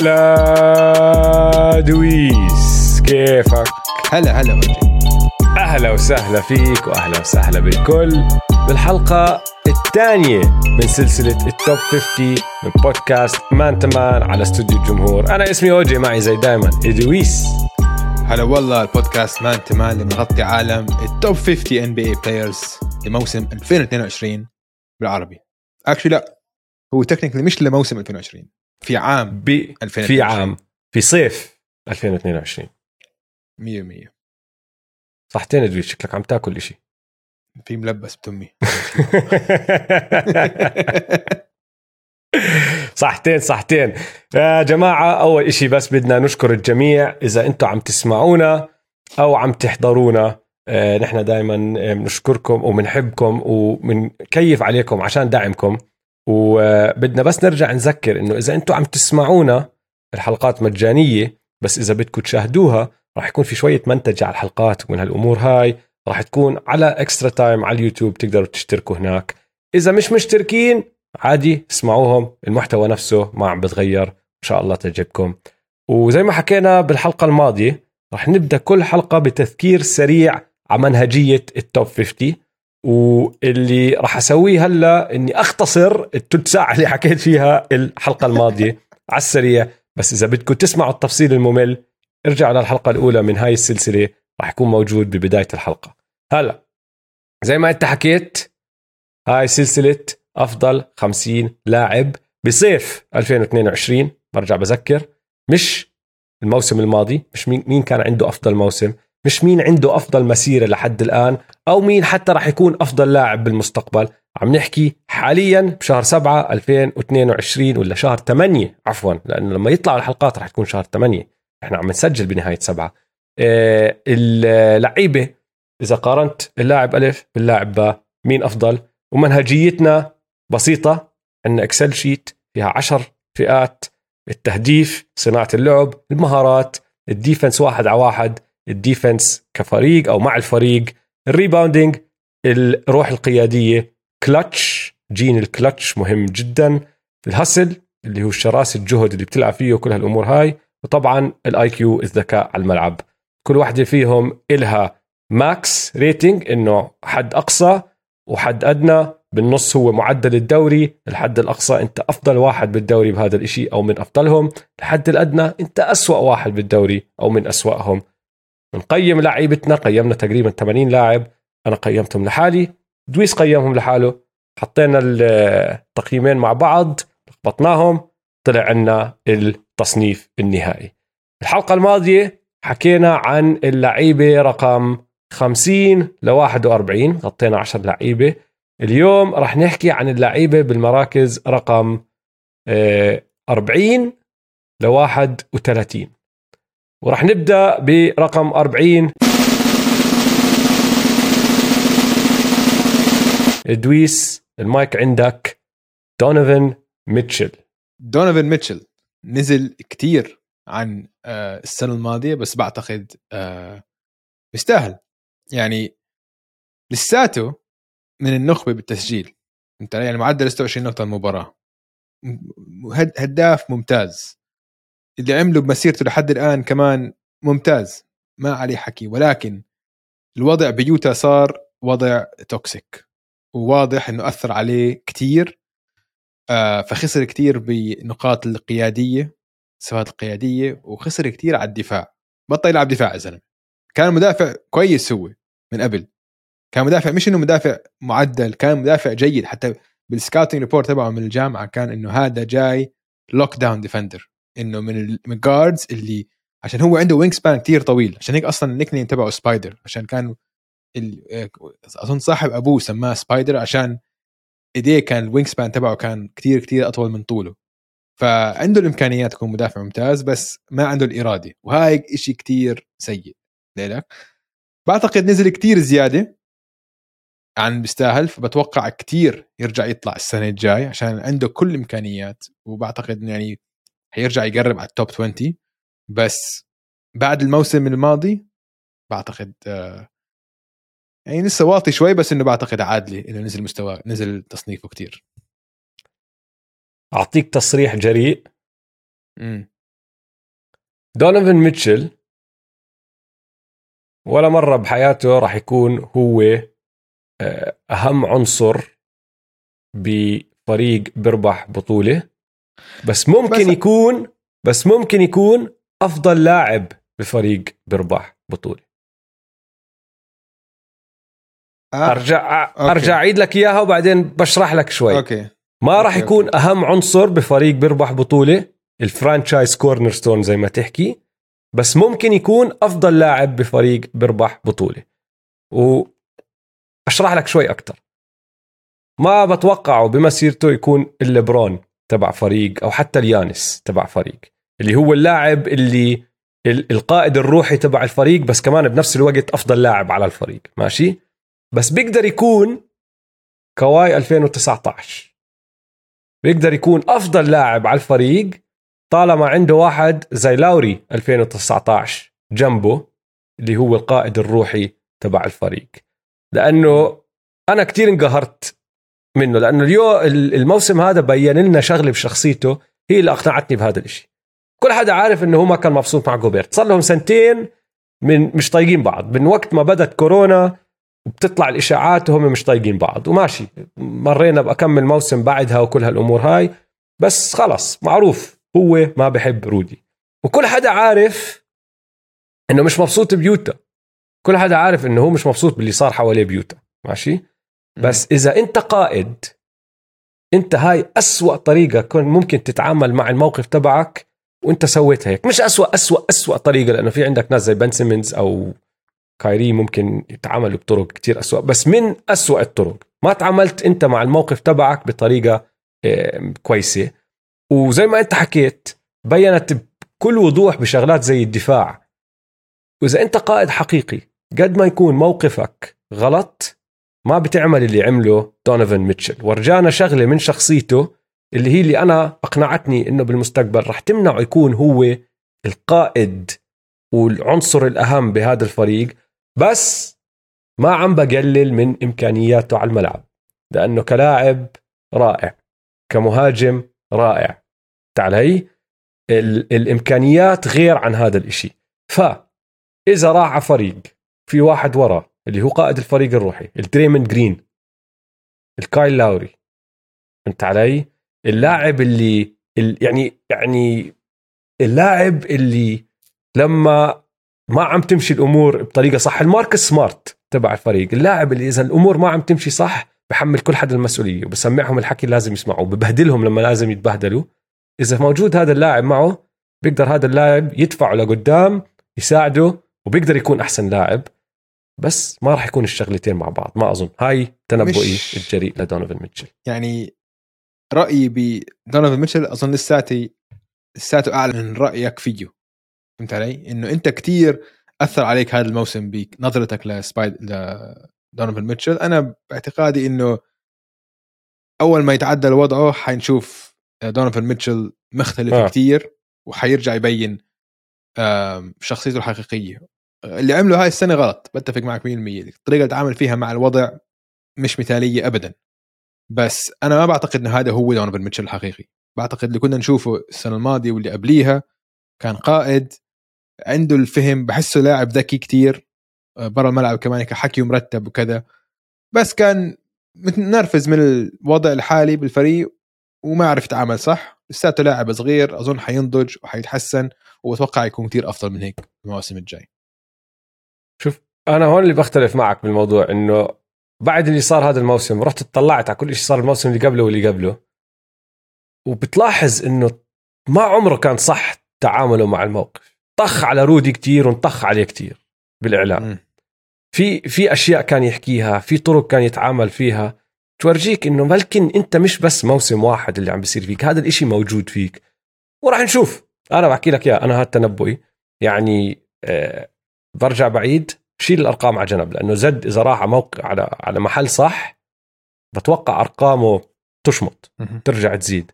هلا دويس كيفك؟ هلا هلا أهلا وسهلا فيك وأهلا وسهلا بالكل. بالحلقة الثانية من سلسلة التوب 50 من بودكاست مان تمان على استوديو الجمهور. أنا اسمي أوجي معي زي دايما إدويس هلا والله البودكاست Man to Man اللي بنغطي عالم ال top 50 NBA players لموسم 2022 بالعربي. actually لا هو technically مش لموسم 2020 في عام ب... 2022. في عام في صيف 2022 100 100 صحتين ادويس شكلك عم تاكل إشي. في ملبس بتمي. صحتين صحتين. يا جماعة أول إشي بس بدنا نشكر الجميع. إذا أنتم عم تسمعونا أو عم تحضرونا آه، نحن دائما بنشكركم وبنحبكم وبنكيف عليكم عشان دعمكم. وبدنا بس نرجع نذكر إنه إذا أنتم عم تسمعونا الحلقات مجانية بس إذا بدكم تشاهدوها راح يكون في شوية مونتاج على الحلقات ومن هالأمور هاي راح تكون على Extra Time على اليوتيوب تقدروا تشتركوا هناك. إذا مش مشتركين عادي اسمعوهم المحتوى نفسه ما عم بتغير إن شاء الله تعجبكم. وزي ما حكينا بالحلقة الماضية راح نبدأ كل حلقة بتذكير سريع على منهجية التوب 50 واللي راح أسويه هلا إني أختصر الثلث ساعه اللي حكيت فيها الحلقة الماضية على السريع. بس إذا بدكم تسمعوا التفصيل الممل ارجعوا للحلقة الأولى من هاي السلسلة راح يكون موجود ببداية الحلقة. هلا زي ما أنت حكيت هاي سلسلة أفضل 50 لاعب بصيف 2022 برجع بذكر مش الموسم الماضي مش مين مين كان عنده أفضل موسم. مش مين عنده أفضل مسيرة لحد الآن أو مين حتى راح يكون أفضل لاعب بالمستقبل. عم نحكي حاليا بشهر 7 2022 ولا شهر 8 عفوا لأنه لما يطلعوا الحلقات راح تكون شهر 8 إحنا عم نسجل بنهاية 7 آه، اللعيبة إذا قارنت اللاعب ألف باللاعب باء مين أفضل؟ ومنهجيتنا بسيطة عندنا Excel sheet فيها 10 فئات التهديف صناعة اللعب المهارات ال defense واحد على واحد. ال defense كفريق أو مع الفريق ال rebounding الروح القيادية. clutch gene الكلتش مهم جدا. ال hustle اللي هو الشراسه الجهد اللي بتلعب فيه وكل هالأمور هاي. وطبعا ال IQ الذكاء على الملعب. كل واحدة فيهم إلها max rating إنه حد أقصى وحد أدنى. بالنص هو معدل الدوري. الحد الأقصى أنت أفضل واحد بالدوري بهذا الإشي أو من أفضلهم. الحد الأدنى أنت أسوأ واحد بالدوري أو من أسوأهم. نقيم لعيبتنا قيمنا تقريبا 80 لاعب أنا قيمتهم لحالي. دويس قيمهم لحاله. حطينا التقييمين مع بعض لخبطناهم طلع عنا التصنيف النهائي. الحلقة الماضية حكينا عن اللعيبة رقم 50 ل 41 غطينا 10 لعيبة. اليوم رح نحكي عن اللعيبة بالمراكز رقم آه، 40 ل 31 ورح نبدأ برقم 40 إدويس المايك عندك. دونيفن ميتشل. دونيفن ميتشل نزل كتير عن آه، السنة الماضية بس بعتقد آه، بيستاهل يعني لساته من النخبة بالتسجيل. انت يعني معدل 26 نقطة المباراة. هداف ممتاز. اللي عمله بمسيرته لحد الآن كمان ممتاز ما عليه حكي. ولكن الوضع بيوتا صار وضع توكسيك وواضح إنه أثر عليه كتير. آه فخسر كتير بنقاط القيادية السواد القيادية وخسر كتير على الدفاع. بطل يلعب دفاع يا زلمة. كان مدافع كويس هو من قبل. كان مدافع مش إنه مدافع معدل كان مدافع جيد. حتى بال scouting report تبعه من الجامعة كان إنه هذا جاي lockdown defender إنه من ال- من ال guards اللي عشان هو عنده wingspan كثير طويل. عشان هيك أصلا ال nickname تبعه سبايدر عشان كان أظن صاحب أبوه سماه سبايدر عشان إيديه كان ال wingspan تبعه كان كثير كثير أطول من طوله. فعنده الإمكانيات يكون مدافع ممتاز بس ما عنده الإرادة. وهاي إشي كتير سيء. لذلك بعتقد نزل كتير زيادة عن بيستاهل فبتوقع كتير يرجع يطلع السنة الجاي عشان عنده كل الإمكانيات. وبعتقد يعني حيرجع يقرب على ال top 20 بس بعد الموسم الماضي بعتقد آه، يعني لسه واطي شوي بس إنه بعتقد عادلي إنه نزل مستواه نزل تصنيفه كتير. أعطيك تصريح جريء. دونيفن ميتشل ولا مرة بحياته راح يكون هو آه، أهم عنصر بفريق بيربح بطولة. بس ممكن بس- يكون بس ممكن يكون أفضل لاعب بفريق بيربح بطولة آه. أرجع okay. أرجع أعيد لك إياها وبعدين بشرح لك شوي okay ما راح يكون okay. أهم عنصر بفريق بيربح بطولة ال franchise cornerstone زي ما تحكي بس ممكن يكون أفضل لاعب بفريق بيربح بطولة واشرح لك شوي أكثر ما بتوقعه بمسيرته يكون الليبرون تبع فريق أو حتى اليانس تبع فريق اللي هو اللاعب اللي ال- القائد الروحي تبع الفريق بس كمان بنفس الوقت أفضل لاعب على الفريق ماشي؟ بس بيقدر يكون كواي 2019 بيقدر يكون أفضل لاعب على الفريق طالما عنده واحد زي لاوري 2019 جنبه اللي هو القائد الروحي تبع الفريق. لأنه أنا كتير انقهرت منه لأنه اليوم الموسم هذا بين لنا شغلة بشخصيته هي اللي أقنعتني بهذا الإشي. كل حدا عارف إنه هو ما كان مبسوط مع جوبيرت صار لهم سنتين من مش طايقين بعض. من وقت ما بدت كورونا وبتطلع الإشاعات وهم مش طايقين بعض. وماشي. مرينا بأكمل موسم بعدها وكل هالأمور هاي. بس خلص معروف. هو ما بحب رودي. وكل حدا عارف إنه مش مبسوط بيوتا. كل حدا عارف إنه هو مش مبسوط باللي صار حواليه بيوتا. ماشي؟ بس إذا أنت قائد أنت هاي أسوأ طريقة كن ممكن تتعامل مع الموقف تبعك وأنت سويت هيك. مش أسوأ أسوأ أسوأ طريقة لأنه في عندك ناس زي بن سيمنز أو كايري ممكن يتعاملوا بطرق كتير أسوأ. بس من أسوأ الطرق ما تعاملت أنت مع الموقف تبعك بطريقة كويسة. وزي ما أنت حكيت بينت بكل وضوح بشغلات زي الدفاع. وإذا أنت قائد حقيقي قد ما يكون موقفك غلط ما بتعمل اللي عمله دونيفن ميتشل. ورجانا شغلة من شخصيته اللي هي اللي أنا أقنعتني إنه بالمستقبل رح تمنعه يكون هو القائد والعنصر الأهم بهذا الفريق بس ما عم بقلل من إمكانياته على الملعب لأنه كلاعب رائع كمهاجم رائع. تعال هي ال- الإمكانيات غير عن هذا الإشي. فإذا راح على فريق في واحد وراه اللي هو قائد الفريق الروحي الدريمن جرين الكايل لاوري. فهمت علي؟ اللاعب اللي ال- يعني يعني اللاعب اللي لما ما عم تمشي الأمور بطريقة صح الماركس سمارت تبع الفريق. اللاعب اللي إذا الأمور ما عم تمشي صح بحمل كل حدا المسؤولية وبسمعهم الحكي اللي لازم يسمعوه ببهدلهم لما لازم يتبهدلوا. إذا موجود هذا اللاعب معه بيقدر هذا اللاعب يدفعه لقدام يساعده وبيقدر يكون أحسن لاعب. بس ما راح يكون الشغلتين مع بعض ما أظن هاي تنبؤي الجريء لدونيفن ميتشل يعني رأيي بدونيفن ميتشل أظن لساتي لساته أعلى من رأيك فيه فهمت علي؟ إنه أنت كتير أثر عليك هذا الموسم بنظرتك لسبايد لدونيفن ميتشل أنا باعتقادي إنه أول ما يتعدل وضعه حنشوف دونيفن ميتشل مختلف آه. آه. كتير وحيرجع يبين شخصيته الحقيقية اللي عمله هاي السنة غلط بتفق معك 100% الطريقة اللي تعامل فيها مع الوضع مش مثالية ابدا. بس أنا ما بعتقد إنه هذا هو دونيفن ميتشل الحقيقي. بعتقد اللي كنا نشوفه السنة الماضية واللي قبليها كان قائد عنده الفهم بحسه لاعب ذكي كتير آه، برا الملعب كمان كحكي مرتب وكذا. بس كان متنرفز من الوضع الحالي بالفريق وما عرف يتعامل صح. لساته لاعب صغير أظن حينضج وحيتحسن وأتوقع يكون كتير أفضل من هيك المواسم الجاي. شوف أنا هون اللي بختلف معك بالموضوع إنه بعد اللي صار هذا الموسم رحت اطلعت على كل شيء صار الموسم اللي قبله واللي قبله. وبتلاحظ إنه ما عمره كان صح تعامله مع الموقف. طخ على رودي كتير ونطخ عليه كتير بالإعلام. في في أشياء كان يحكيها في طرق كان يتعامل فيها. تورجيك إنه بلكن أنت مش بس موسم واحد اللي عم بيصير فيك هذا الإشي موجود فيك. وراح نشوف. أنا بحكي لك إياه أنا هذا تنبؤي. يعني آه برجع بعيد. شيل الأرقام على جنب لأنه زد إذا راح على موقع على على محل صح بتوقع أرقامه تشمط. ترجع تزيد.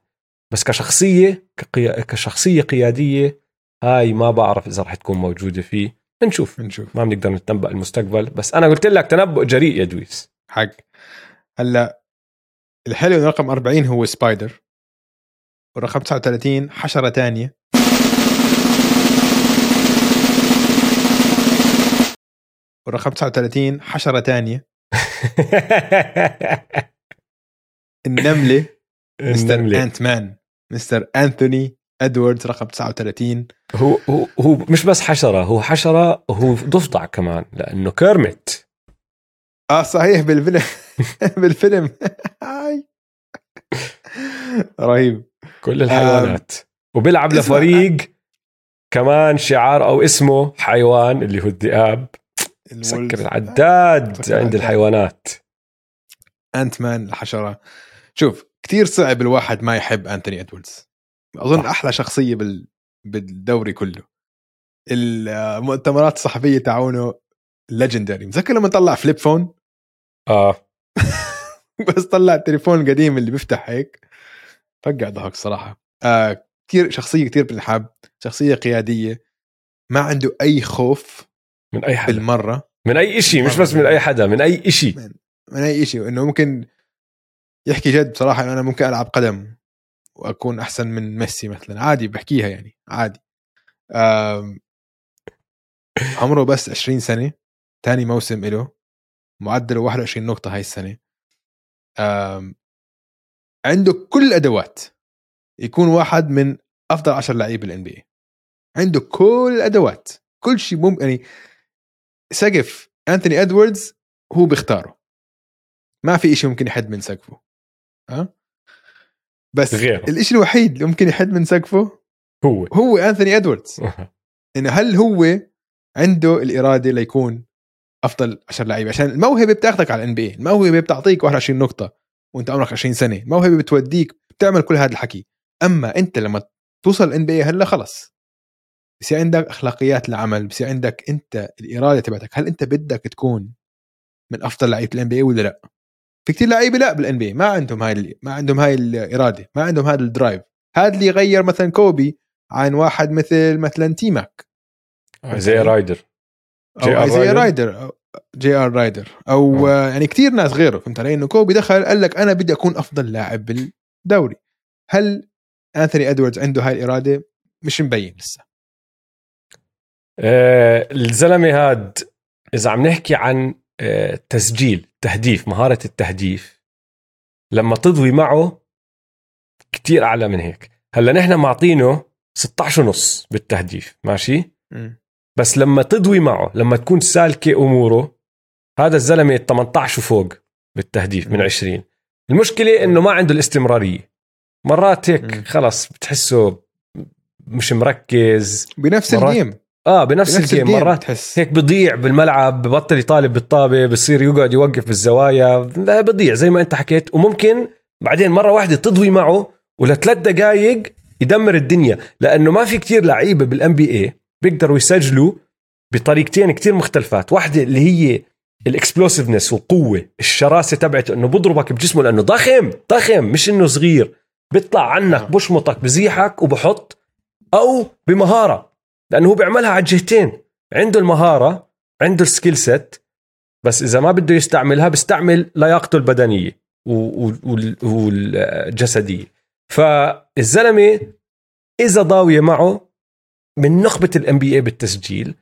بس كشخصيه كقيا... كشخصية قيادية هاي ما بعرف إذا راح تكون موجودة فيه. نشوف نشوف ما بنقدر نتنبأ المستقبل. بس أنا قلت لك تنبؤ جريء يا دويس. حق. هلأ الحلو رقم 40 هو سبايدر والرقم 39 حشرة تانية. ورقم 39 حشرة تانية. النملة مستر. انت مان مستر انثوني إدواردز رقم 39 هو هو هو مش بس حشرة هو حشرة وهو ضفدع كمان لأنه كيرمت آه صحيح بالفيلم. بالفيلم. رهيب. كل الحيوانات. وبيلعب لفريق كمان شعار أو اسمه حيوان اللي هو الذئاب. سكر العداد سكر عند. الحيوانات. انت مان الحشرة. شوف كثير صعب الواحد ما يحب أنتوني ادواردز أظن صح. أحلى شخصية بال... بالدوري كله. المؤتمرات الصحفية تاعونه legendary متذكر لما طلع flip phone آه. بس طلع التليفون القديم اللي بيفتح هيك. فقع ضحك صراحة. آه كثير شخصية كثير بنحب شخصية قيادية. ما عنده أي خوف. من أي حدا. بالمرة. من أي شيء مش بس من أي حدا من أي شيء من أي شيء انه ممكن يحكي جد بصراحة إنه أنا ممكن ألعب قدم وأكون أحسن من ميسي مثلا. عادي بحكيها يعني عادي. عمره بس 20 سنة ثاني موسم له معدله 21 نقطة هاي السنة. عنده كل الادوات يكون واحد من أفضل 10 لعيبة الان بي عنده كل الادوات كل شيء ممكن يعني سقف أنتوني إدواردز هو بيختاره. ما في شيء ممكن يحد من سقفه. ها بس غيره. الشيء الوحيد اللي ممكن يحد من سقفه هو. هو انثوني إدواردز. إنه هل هو عنده الإرادة ليكون أفضل 10 لعيبة؟ عشان الموهبة بتاخذك على الان بي الموهبة بتعطيك 21 نقطة وأنت عمرك 20 سنة. الموهبة بتوديك بتعمل كل هذا الحكي. أما أنت لما توصل ال NBA هلا خلص. بصير عندك أخلاقيات العمل بصير عندك أنت الإرادة تبعتك هل أنت بدك تكون من أفضل لعيبة ال NBA ولا لا؟ في كتير لعيبة لا بال NBA ما عندهم هاي ما عندهم هاي الاراده ما عندهم هذا ال drive. هذا اللي يغير مثلا كوبي عن واحد مثل مثلا تيماك. زي رايدر. أو JR زي رايدر؟ جي آر رايدر. أو آه. آه. يعني كثير ناس غيره فهمت علي؟ إنه كوبي دخل قال لك أنا بدي أكون أفضل لاعب بالدوري. هل أنثوني إدواردز عنده هاي الإرادة؟ مش مبين لسه. آه الزلمة هاد إذا عم نحكي عن آه تسجيل تهديف مهارة التهديف لما تضوي معه كتير أعلى من هيك. هلأ نحن معطينه 16 ونص بالتهديف ماشي؟ بس لما تضوي معه لما تكون سالكة أموره هذا الزلمة 18 وفوق بالتهديف من مم. 20 المشكلة إنه ما عنده الاستمرارية. مرات هيك. خلص بتحسه مش مركز. بنفس مرات ال game آه بنفس, بنفس ال game ال game مرات تحس. هيك بضيع بالملعب ببطل يطالب بالطابة بصير يقعد يوقف بالزوايا. بضيع زي ما انت حكيت. وممكن بعدين مرة واحدة تضوي معه ولثلاث دقائق يدمر الدنيا. لأنه ما في كتير لعيبة بال NBA بيقدروا يسجلوا بطريقتين كتير مختلفات. واحدة اللي هي ال explosiveness والقوة الشراسة تبعته إنه بضربك بجسمه لأنه ضخم ضخم. مش إنه صغير. بيطلع عنك آه. بشمطك بزيحك وبحط أو بمهارة. لأنه هو بيعملها على الجهتين. عنده المهارة عنده ال skill set بس إذا ما بده يستعملها بيستعمل لياقته البدنية والجسدية. فالزلمة إذا ضاوية معه من نخبة ال NBA بالتسجيل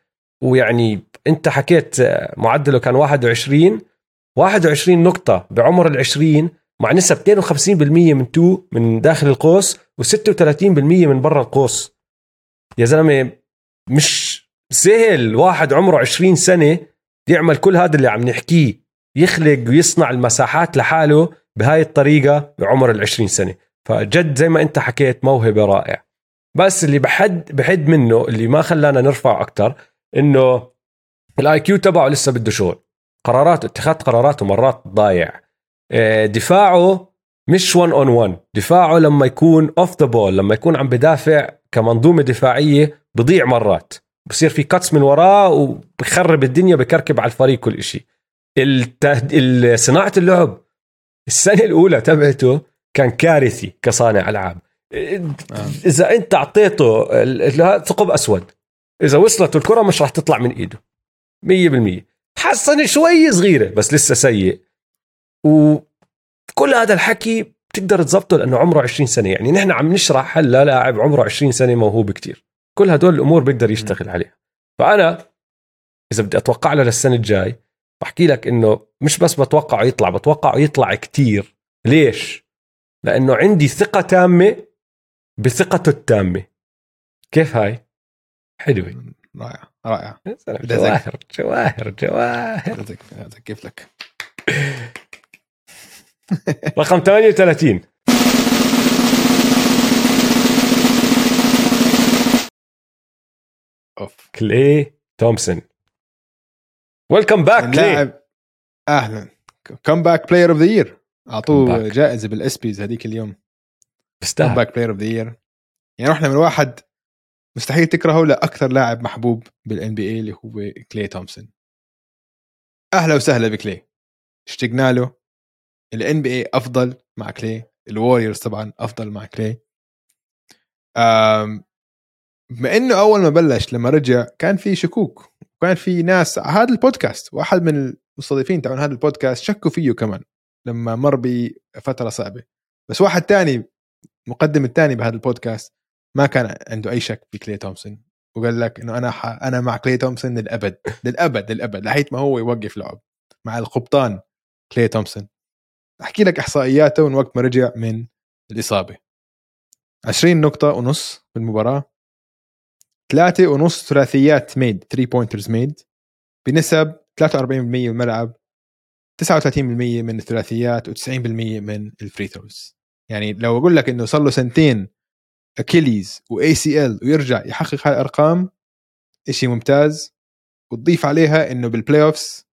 ويعني أنت حكيت معدله كان 21 21 نقطة بعمر ال 20 مع نسب 52% من two من داخل القوس و36% من برا القوس. يا زلمة مش سهل واحد عمره 20 سنة يعمل كل هذا اللي عم نحكيه يخلق ويصنع المساحات لحاله بهاي الطريقة بعمر ال 20 سنة. فجد زي ما انت حكيت موهبة رائع بس اللي بحد بحد منه اللي ما خلانا نرفع أكثر إنه ال IQ تبعه لسه بده شغل. قراراته اتخاذ قراراته مرات ضايع. آه، دفاعه مش 1 on 1 دفاعه لما يكون off the ball لما يكون عم بدافع كمنظومة دفاعية بضيع مرات. بصير في كاتس من وراه وبخرب الدنيا بكركب على الفريق كل شيء التهد... ال- صناعة اللعب السنة الأولى تبعته كان كارثي كصانع ألعاب. إذا أنت أعطيته ثقب أسود. إذا وصلت الكرة مش راح تطلع من إيده. 100% حسن شوي صغيرة بس لسه سيء. وكل هذا الحكي بتقدر تزبطه لأنه عمره 20 سنة. يعني نحن عم نشرح هلا لاعب عمره 20 سنة موهوب كتير. كل هدول الأمور بيقدر يشتغل عليها. فأنا إذا بدي أتوقع له للسنة الجاي بحكي لك إنه مش بس بتوقعه يطلع بتوقعه يطلع كتير. ليش؟ لأنه عندي ثقة تامة بثقته التامة. كيف هاي؟ حلوة. رائع رائع. جواهر جواهر جواهر. كيف لك؟ رقم 38 اوف كلي تومسون welcome back كلي أهلا. comeback player of the year أعطوه جائزة بال ESPYs هذيك اليوم. comeback player of the year يعني رحنا من واحد مستحيل تكرهه لأكثر لاعب محبوب بال NBA اللي هو كلي تومسون أهلا وسهلا بكلي. اشتقنا له. ال NBA أفضل مع كلي الوريورز طبعا أفضل مع كلي بما إنه أول ما بلش لما رجع كان في شكوك وكان في ناس على هذا البودكاست وأحد من المستضيفين تبعون هذا البودكاست شكوا فيه كمان لما مر بفترة صعبة. بس واحد تاني مقدم الثاني بهذا البودكاست ما كان عنده أي شك في كلي تومسون وقال لك إنه أنا ح... أنا مع كلي تومسون للأبد للأبد للأبد لحيت ما هو يوقف لعب مع القبطان كلي تومسون. أحكي لك إحصائياته من وقت ما رجع من الإصابة. 20 نقطة ونص في المباراة. ثلاثة ونص ثلاثيات made 3 pointers made بنسب 43% من الملعب 39% من الثلاثيات و90% من ال free throws يعني لو أقول لك إنه صار له سنتين Achilles و ACL ويرجع يحقق هاي الارقام شيء ممتاز. وتضيف عليها إنه بال playoffs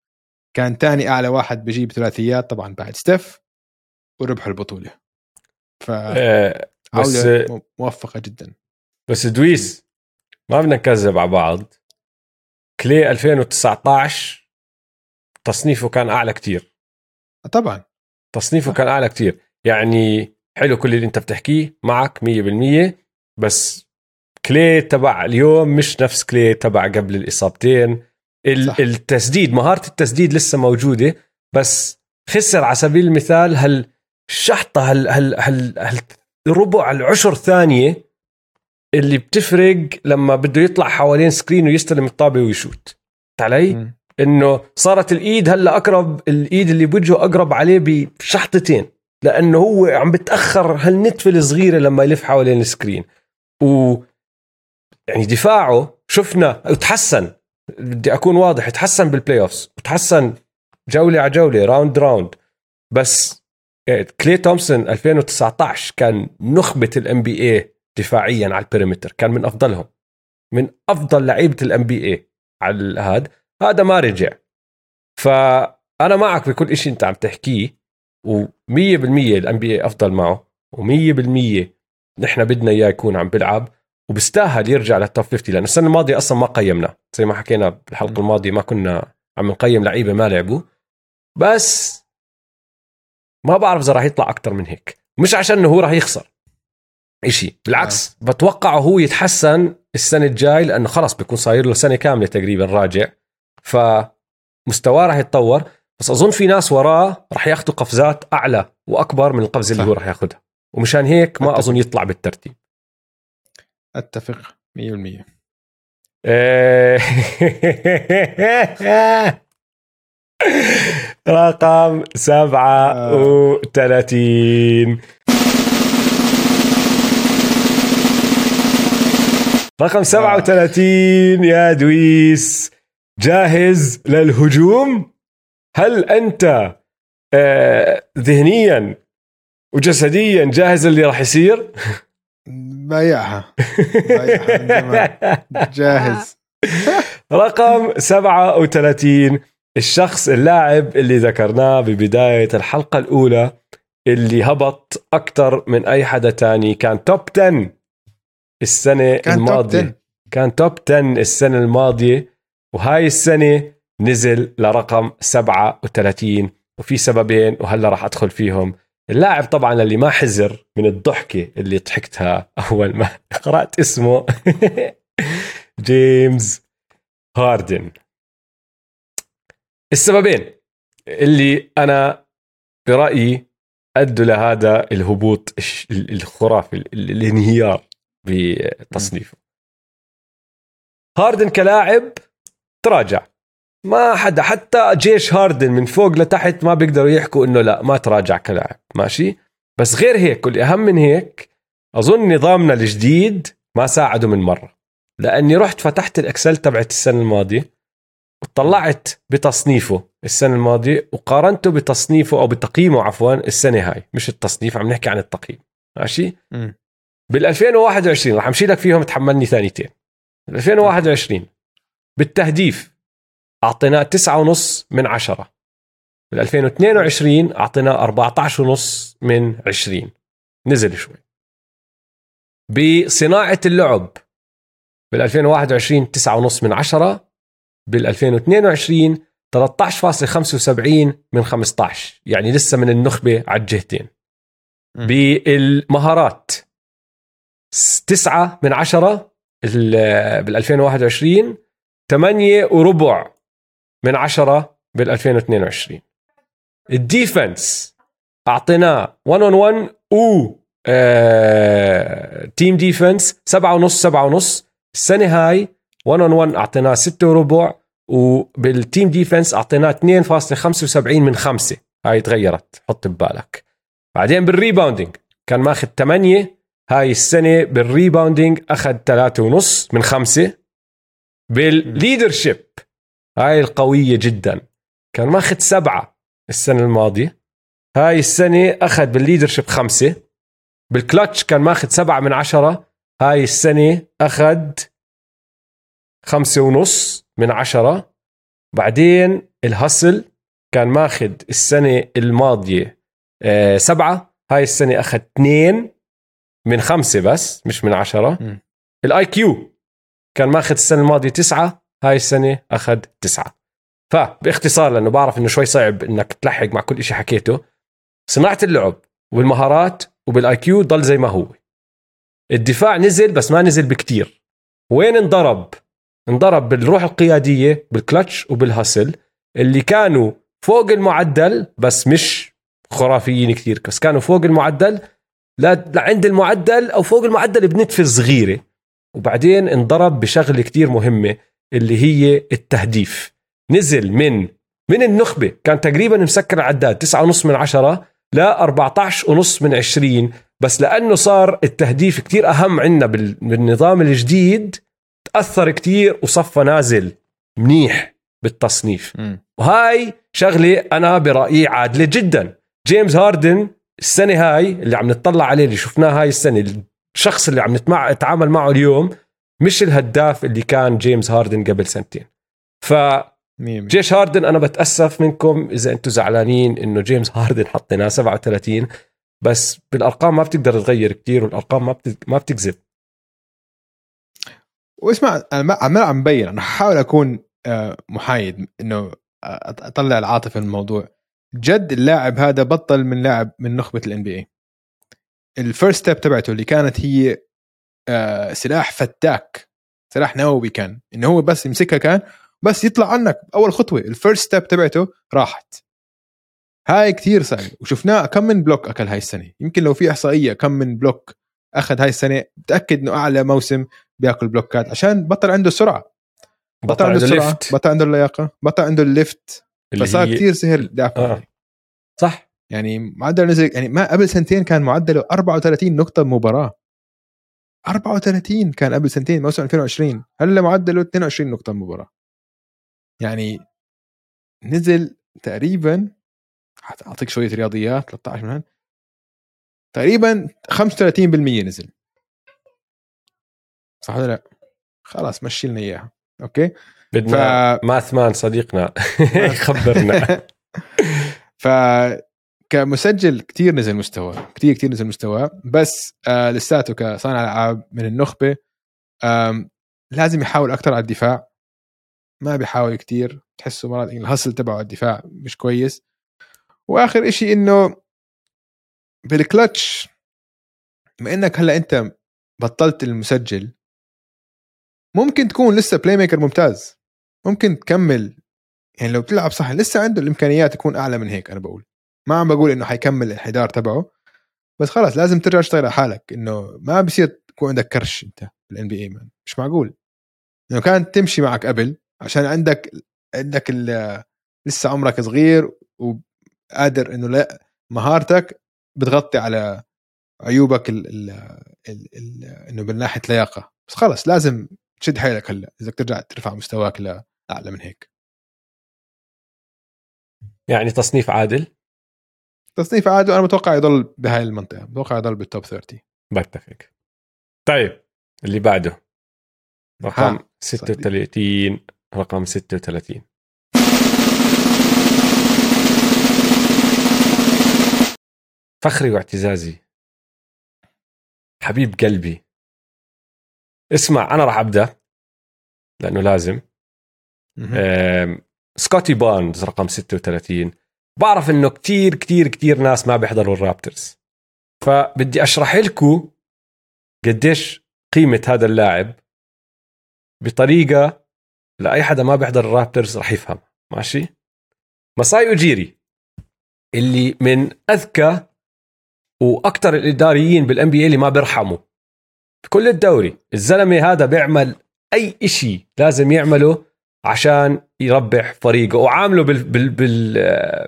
كان تاني أعلى واحد بجيب ثلاثيات طبعا بعد ستيف وربح البطولة. ف آه بس موفقة جدا. بس دويس ما بدنا نكذب على بعض. كلي 2019 تصنيفه كان أعلى كتير. طبعا. تصنيفه كان أعلى كتير. يعني حلو كل اللي انت بتحكيه معك 100% بس كلي تبع اليوم مش نفس كلي تبع قبل الإصابتين. صح. التسديد مهارة التسديد لسه موجودة بس خسر على سبيل المثال هال الشحطه هال هال هال, هال ربع العشر ثانية اللي بتفرق لما بده يطلع حوالين screen ويستلم الطابة ويشوت. علي؟ إنه صارت الإيد هلأ أقرب الإيد اللي بوجهه أقرب عليه بشحطتين لأنه هو عم بتأخر هالنتفة الصغيرة لما يلف حوالين ال screen. و يعني دفاعه شفنا وتحسن بدي أكون واضح تحسن بال playoffs وتحسن جولة على جولة round round بس كلي تومسون 2019 كان نخبة ال NBA دفاعيا على ال perimeter كان من أفضلهم. من أفضل لعيبة ال NBA على هذا هذا ما رجع. فأنا معك بكل شيء أنت عم تحكيه و100% ال NBA أفضل معه و100% نحن بدنا إياه يكون عم بيلعب وبستاهل يرجع للتوب 50 لأنه السنة الماضية أصلا ما قيمنا زي ما حكينا بالحلقة الماضية ما كنا عم نقيم لعيبة ما لعبوا. بس ما بعرف إذا راح يطلع أكثر من هيك. مش عشان إنه هو راح يخسر. إشي. بالعكس آه. بتوقعه هو يتحسن السنة الجاي لأنه خلص بيكون صاير له سنة كاملة تقريبا راجع. فمستواه راح يتطور. بس أظن في ناس وراه راح ياخذوا قفزات أعلى وأكبر من القفزة اللي هو راح ياخذها. ومشان هيك ما أتفق. أظن يطلع بالترتيب. أتفق 100% رقم 37 رقم 37 يا دويس. جاهز للهجوم؟ هل أنت آه ذهنيا وجسديا جاهز اللي راح يصير؟ بايعها. جاهز. رقم 37 الشخص اللاعب اللي ذكرناه ببداية الحلقة الأولى اللي هبط أكثر من أي حدا تاني كان توب 10 السنة كان الماضية. توب كان توب 10 السنة الماضية وهاي السنة نزل لرقم 37 وفي سببين وهلا راح أدخل فيهم. اللاعب طبعا اللي ما حزر من الضحكة اللي ضحكتها أول ما قرأت اسمه جيمس هاردن. السببين اللي أنا برأيي أدوا لهذا الهبوط الخرافي الانهيار. بتصنيفه. هاردن كلاعب تراجع. ما حدا حتى جيش هاردن من فوق لتحت ما بيقدروا يحكوا إنه لا ما تراجع كلاعب ماشي؟ بس غير هيك والاهم من هيك أظن نظامنا الجديد ما ساعده من مرة. لأني رحت فتحت الإكسل تبعت السنة الماضية وطلعت بتصنيفه السنة الماضية وقارنته بتصنيفه أو بتقييمه عفوا السنة هاي مش التصنيف عم نحكي عن التقييم ماشي؟ بال 2021 رح أمشي لك فيهم تحملني ثانيتين بال 2021 بالتهديف أعطيناه تسعة ونص من عشرة. بال 2022 اعطيناه 14 ونص من 20 نزل شوي. بصناعة اللعب بال 2021 9 ونص من عشرة. بال 2022 13.75 من 15 يعني لسه من النخبة على الجهتين. بالمهارات 9 من 10 بال 2021 8 وربع من 10 بال 2022 ال defense اعطيناه 1 on 1 و team defense 7 ونص 7 ونص. السنة هاي 1 on 1 أعطيناه 6 وربع وبال team defense أعطيناه 2.75 من 5 هاي تغيرت حط ببالك. بعدين بال rebounding كان ماخذ 8 هاي السنة بال rebounding أخذ 3 ونص من 5 بال leadership. هاي القوية جدا. كان ماخذ سبعة السنة الماضية. هاي السنة أخذ بال leadership خمسة. بالكلتش كان ماخذ سبعة من عشرة. هاي السنة أخذ خمسة ونص من عشرة. بعدين ال hustle كان ماخذ السنة الماضية آه سبعة. هاي السنة أخذ اثنين من خمسة بس مش من عشرة. ال IQ كان ماخذ السنة الماضية تسعة هاي السنة أخذ تسعة. فباختصار لأنه بعرف إنه شوي صعب إنك تلحق مع كل شيء حكيته. صناعة اللعب والمهارات وبال IQ ضل زي ما هو. الدفاع نزل بس ما نزل بكتير. وين انضرب؟ انضرب بالروح القيادية بالكلتش وبالهسل اللي كانوا فوق المعدل بس مش خرافيين كثير بس كانوا فوق المعدل لعند المعدل أو فوق المعدل بنتفه صغيرة. وبعدين انضرب بشغلة كتير مهمة اللي هي التهديف. نزل من من النخبة. كان تقريبا مسكر العداد. 9.5 من عشرة ل 14.5 من 20 بس لأنه صار التهديف كتير أهم عندنا بالنظام الجديد تأثر كتير وصفى نازل منيح بالتصنيف. م. وهاي شغلة أنا برأيي عادلة جدا. جيمس هاردن السنة هاي اللي عم نطلع عليه اللي شفناه هاي السنة الشخص اللي عم نتعامل معه اليوم مش الهداف اللي كان جيمس هاردن قبل سنتين. ف جيمس هاردن أنا بتأسف منكم إذا أنتم زعلانين إنه جيمس هاردن حطيناه 37 بس بالأرقام ما بتقدر تغير كثير والأرقام ما ما بتكذب. واسمع أنا عمال عم بين أنا حاول أكون آه، محايد إنه أطلع العاطفة من الموضوع. جد اللاعب هذا بطل من لاعب من نخبة ال NBA ال first step تبعته اللي كانت هي آه، سلاح فتاك سلاح نووي كان. إنه هو بس يمسكها كان بس يطلع عنك اول خطوة. ال first step تبعته راحت. هاي كثير صعب وشفناه كم من block أكل هاي السنة. يمكن لو في إحصائية كم من block أخذ هاي السنة متاكد إنه أعلى موسم بيأكل بلوكات عشان بطل عنده سرعة. بطل, عنده السرعه بطل عنده اللياقة. بطل عنده ال lift. فصار هي... كثير سهل دافع آه. صح. يعني معدل نزل يعني ما قبل سنتين كان معدله 34 نقطة بمباراة. 34 كان قبل سنتين موسم 2020 هلأ معدله 22 نقطة بمباراة. يعني نزل تقريبا اعطيك شوية رياضيات 13 من تقريبا 35% نزل. صح ولا لأ؟ خلاص مشي لنا إياها. أوكي؟ بدنا ف... ماثمان صديقنا. خبرنا. ف كمسجل كثير نزل مستوى كثير كثير نزل مستوى. بس آه لساته كصانع العاب من النخبة لازم يحاول أكثر على الدفاع. ما بيحاول كثير تحسه مرات ال hustle تبعه على الدفاع مش كويس. وآخر إشي إنه بالكلتش بما إنك هلأ أنت بطلت المسجل ممكن تكون لسه playmaker ممتاز. ممكن تكمل يعني لو بتلعب صح لسه عنده الإمكانيات تكون أعلى من هيك أنا بقول. ما عم بقول إنه حيكمل الانحدار تبعه بس خلص لازم ترجع تشتغل على حالك إنه ما بصير تكون عندك كرش أنت بال NBA مش معقول. انه كانت تمشي معك قبل عشان عندك ال- لسه عمرك صغير وقادر إنه لا مهارتك بتغطي على عيوبك ال ال ال ال إنه من ناحية لياقة. بس خلص لازم تشد حيلك هلأ إذا ترجع ترفع مستواك لاعلى من هيك. يعني تصنيف عادل؟ تصنيف عادي وأنا متوقع يضل بهاي المنطقة متوقع يضل بالتوب 30 بتفق. طيب اللي بعده. رقم ها، 36 رقم 36 فخري واعتزازي. حبيب قلبي. اسمع أنا راح أبدأ لأنه لازم. سكوتي بارنز رقم 36 بعرف إنه كتير كتير كتير ناس ما بيحضروا ال Raptors. فبدي أشرح لكم قديش قيمة هذا اللاعب بطريقة لأي حدا ما بيحضر الرابترز رح يفهم. ماشي؟ مساي أوجيري اللي من أذكى وأكثر الإداريين بالان بي اللي ما بيرحموا. بكل الدوري الزلمة هذا بيعمل أي إشي لازم يعمله عشان يربح فريقه. وعامله بال بال بال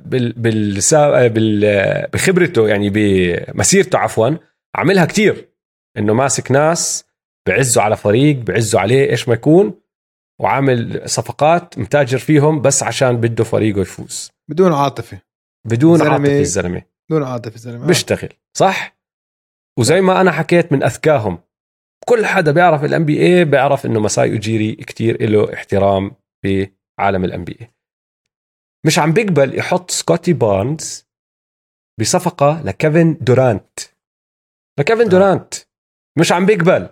بال, بال, بال بخبرته يعني بمسيرته عفوا عملها كتير. إنه ماسك ناس بعزوا على فريق بعزوا عليه إيش ما يكون وعامل صفقات متاجر فيهم بس عشان بده فريقه يفوز. بدون عاطفة. بدون عاطفة الزلمة. بدون عاطفة زلمه آه. بيشتغل صح؟ وزي ما أنا حكيت من أذكاهم. كل حدا بيعرف الان بي اي بيعرف إنه مساي اجيري كتير له احترام. بعالم ال NBA مش عم بيقبل يحط سكوتي بارنز بصفقة لكيفن دورانت. لكيفن آه. دورانت. مش عم بيقبل.